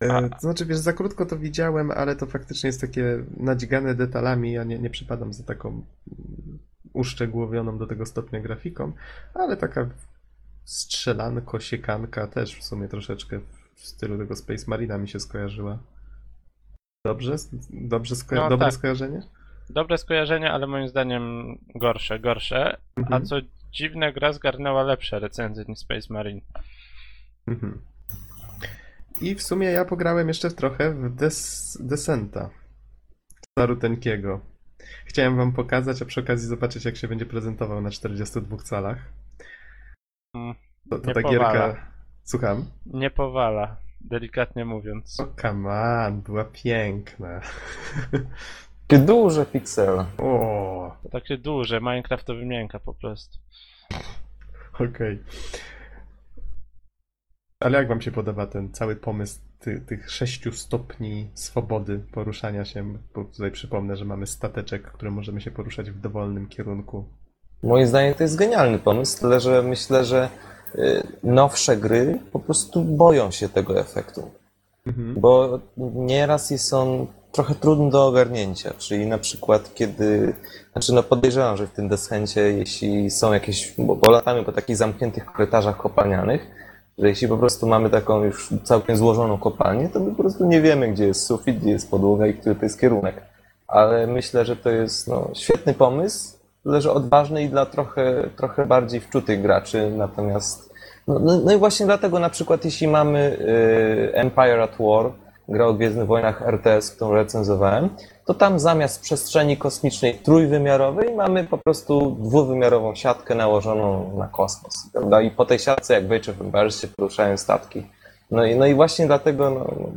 E, To znaczy, wiesz, za krótko to widziałem, ale to faktycznie jest takie nadzigane detalami. Ja nie, nie przypadam za taką uszczegółowioną do tego stopnia grafiką, ale taka strzelanko, siekanka też w sumie troszeczkę w stylu tego Space Marina mi się skojarzyła. Dobrze? Dobrze sko- No dobre tak. skojarzenie? Dobre skojarzenie, ale moim zdaniem gorsze, gorsze. A Mhm. co dziwne, gra zgarnęła lepsze recenzje niż Space Marine. Mhm. I w sumie ja pograłem jeszcze trochę w Des Descenta. Staruteńkiego. Chciałem wam pokazać, a przy okazji zobaczyć, jak się będzie prezentował na 42 calach. Mm, To, to nie ta powala. gierka... Słucham? Nie powala, delikatnie mówiąc. O, come on, była piękna. Takie duże piksele. O, To takie duże, Minecraftowy mięka po prostu. okej. Ale jak wam się podoba ten cały pomysł ty, tych sześciu stopni swobody poruszania się? Bo tutaj przypomnę, że mamy stateczek, którym możemy się poruszać w dowolnym kierunku. Moim zdaniem to jest genialny pomysł, tyle że myślę, że y, nowsze gry po prostu boją się tego efektu. Mhm. Bo nieraz jest on trochę trudny do ogarnięcia, czyli na przykład kiedy, znaczy no podejrzewam, że w tym Descencie, jeśli są jakieś, bo, bo latamy po takich zamkniętych korytarzach kopalnianych, że jeśli po prostu mamy taką już całkiem złożoną kopalnię, to my po prostu nie wiemy, gdzie jest sufit, gdzie jest podłoga i który to jest kierunek. Ale myślę, że to jest no, świetny pomysł, tyle że odważny i dla trochę, trochę bardziej wczutych graczy, natomiast no, no, no i właśnie dlatego na przykład jeśli mamy y, Empire at War, gra o Gwiezdnych Wojnach RTS, którą recenzowałem, to tam zamiast przestrzeni kosmicznej trójwymiarowej mamy po prostu dwuwymiarową siatkę nałożoną na kosmos. Prawda? I po tej siatce, jak Age of Empires, się poruszają statki. No i, no i właśnie dlatego no, no,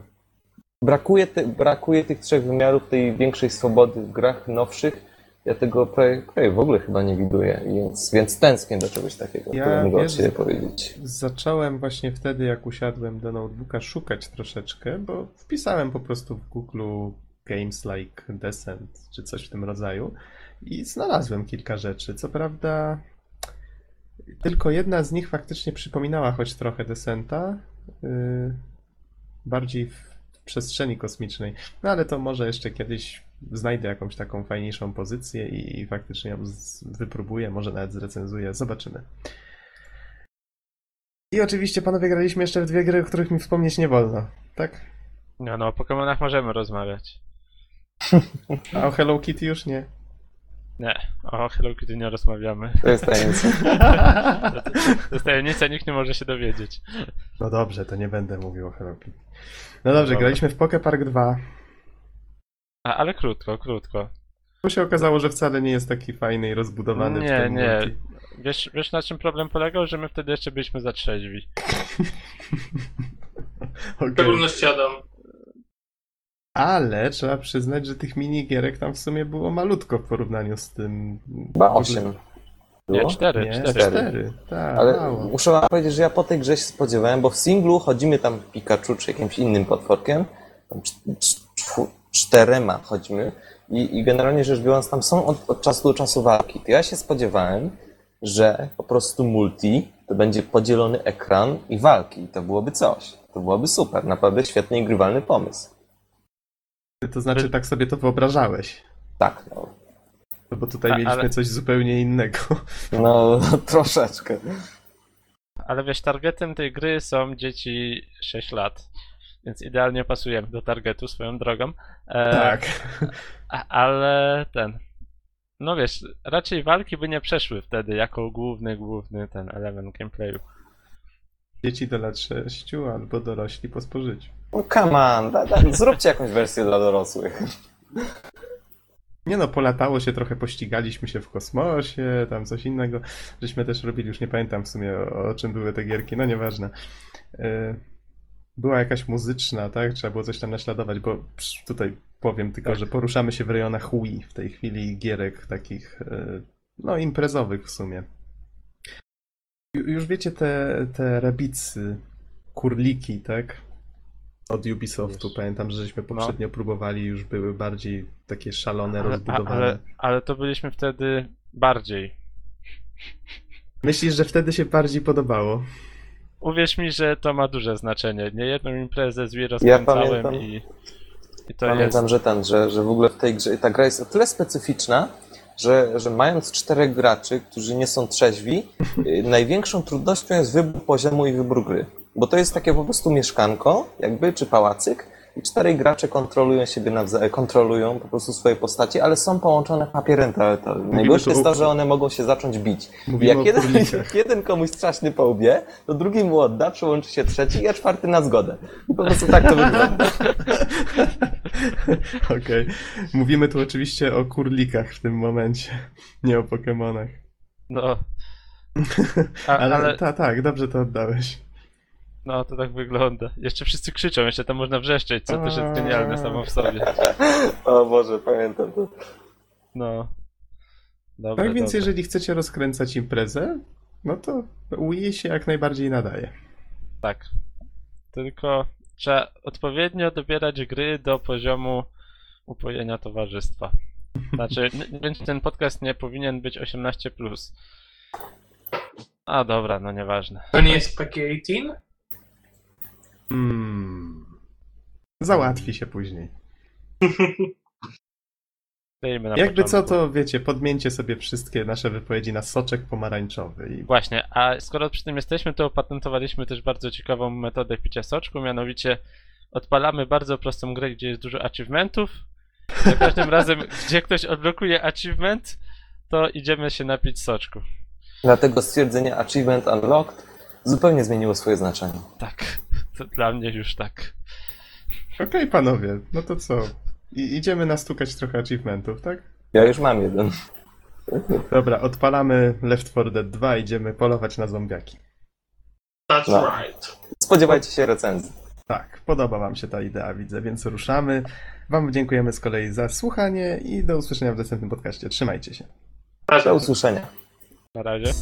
brakuje, brakuje tych trzech wymiarów, tej większej swobody w grach nowszych. Ja tego prawie w ogóle chyba nie widuję, więc, więc tęsknię do czegoś takiego, Ja, ja, mogę od powiedzieć. Zacząłem właśnie wtedy, jak usiadłem do notebooka, szukać troszeczkę, bo wpisałem po prostu w Google games like Descent, czy coś w tym rodzaju i znalazłem kilka rzeczy. Co prawda, tylko jedna z nich faktycznie przypominała choć trochę Descenta, yy, bardziej w przestrzeni kosmicznej. No ale to może jeszcze kiedyś znajdę jakąś taką fajniejszą pozycję i, i faktycznie ją z, wypróbuję, może nawet zrecenzuję, zobaczymy. I oczywiście, panowie, graliśmy jeszcze w dwie gry, o których mi wspomnieć nie wolno, tak? No, no, o Pokemonach możemy rozmawiać. A o Hello Kitty już nie. Nie, o Hello Kitty nie rozmawiamy. To jest tajemnica. To jest tajemnica, nikt nie może się dowiedzieć. No dobrze, to nie będę mówił o Hello Kitty. No dobrze, Dobra. graliśmy w Poke Park 2. A, ale krótko, krótko. Tu się okazało, że wcale nie jest taki fajny i rozbudowany w Nie, tym nie. multi. Wiesz, wiesz na czym problem polegał? Że my wtedy jeszcze byliśmy za trzeźwi. W Okej. szczególności Adam. Ale trzeba przyznać, że tych minigierek tam w sumie było malutko w porównaniu z tym. Chyba 8. Nie, Było? cztery, Nie, cztery. cztery. Tak, Ale mało. muszę wam powiedzieć, że ja po tej grze się spodziewałem, bo w singlu chodzimy tam Pikachu czy jakimś innym potworkiem, tam cz- cz- czterema chodzimy i, i generalnie rzecz biorąc tam są od, od czasu do czasu walki. To ja się spodziewałem, że po prostu multi to będzie podzielony ekran i walki. To byłoby coś. To byłoby super. Naprawdę świetny i grywalny pomysł. To znaczy, tak sobie to wyobrażałeś. Tak, no. No bo tutaj A- mieliśmy ale- coś zupełnie innego. No, troszeczkę. Ale wiesz, targetem tej gry są dzieci 6 lat. Więc idealnie pasujemy do targetu swoją drogą. E, Tak. A, ale ten. No wiesz, raczej walki by nie przeszły wtedy jako główny, główny ten element gameplayu. Dzieci do lat 6 albo dorośli po spożyciu. No come on, da, da, zróbcie jakąś wersję dla dorosłych. Nie no, polatało się trochę, pościgaliśmy się w kosmosie, tam coś innego. Żeśmy też robili, już nie pamiętam w sumie o, o czym były te gierki, no nieważne. E, Była jakaś muzyczna, tak? Trzeba było coś tam naśladować, bo psz, tutaj powiem tylko, Tak. że poruszamy się w rejonach Wii w tej chwili gierek takich, e, no imprezowych w sumie. Ju- Już wiecie te, te rabicy, kurliki, tak? Od Ubisoftu. Pamiętam, że żeśmy poprzednio próbowali, już były bardziej takie szalone, Ale, rozbudowane. ale, ale to byliśmy wtedy bardziej. Myślisz, że wtedy się bardziej podobało? Uwierz mi, że to ma duże znaczenie. Nie jedną imprezę z Wii rozkręcałem pamiętam. i, i to Pamiętam, jest. że ten, że, że w ogóle w tej grze ta gra jest o tyle specyficzna, że, że mając czterech graczy, którzy nie są trzeźwi, y, największą trudnością jest wybór poziomu i wybór gry. Bo to jest takie po prostu mieszkanko, jakby, czy pałacyk, i czterej gracze kontrolują siebie nawzajem, kontrolują po prostu swoje postacie, ale są połączone papierem toaletowym. Najgorsze jest to, że one mogą się zacząć bić. Mówimy jak jeden, jak jeden komuś strasznie po łbie, to drugi mu odda, przyłączy się trzeci, a czwarty na zgodę. I po prostu tak to wygląda. Okej. Mówimy tu oczywiście o kurlikach w tym momencie, nie o Pokemonach. No. A, Ale, ale ta, tak, dobrze to oddałeś. No to tak wygląda. Jeszcze wszyscy krzyczą, jeszcze tam można wrzeszczeć, co też jest genialne samo w sobie. O Boże, pamiętam to. No. Dobra, Tak więc dobra. jeżeli chcecie rozkręcać imprezę, no to Wii się jak najbardziej nadaje. Tak. Tylko trzeba odpowiednio dobierać gry do poziomu upojenia towarzystwa. Znaczy, więc ten podcast nie powinien być 18. A dobra, no nieważne. To nie jest PK-18? Hmm. Załatwi się później. Jakby co, to wiecie, podmieńcie sobie wszystkie nasze wypowiedzi na soczek pomarańczowy. I... Właśnie, a skoro przy tym jesteśmy, to opatentowaliśmy też bardzo ciekawą metodę picia soczku, mianowicie odpalamy bardzo prostą grę, gdzie jest dużo achievementów. Za każdym razem, gdzie ktoś odblokuje achievement, to idziemy się napić soczku. Dlatego stwierdzenie Achievement Unlocked zupełnie zmieniło swoje znaczenie. Tak, to dla mnie już tak. Okej, panowie, no to co? I, idziemy nastukać trochę achievementów, tak? Ja już mam jeden. Dobra, odpalamy Left 4 Dead 2, idziemy polować na zombiaki. That's No. right. Spodziewajcie się recenzji. Tak, podoba Wam się ta idea, widzę, więc ruszamy. Wam dziękujemy z kolei za słuchanie i do usłyszenia w następnym podcaście. Trzymajcie się. Do usłyszenia. Na razie.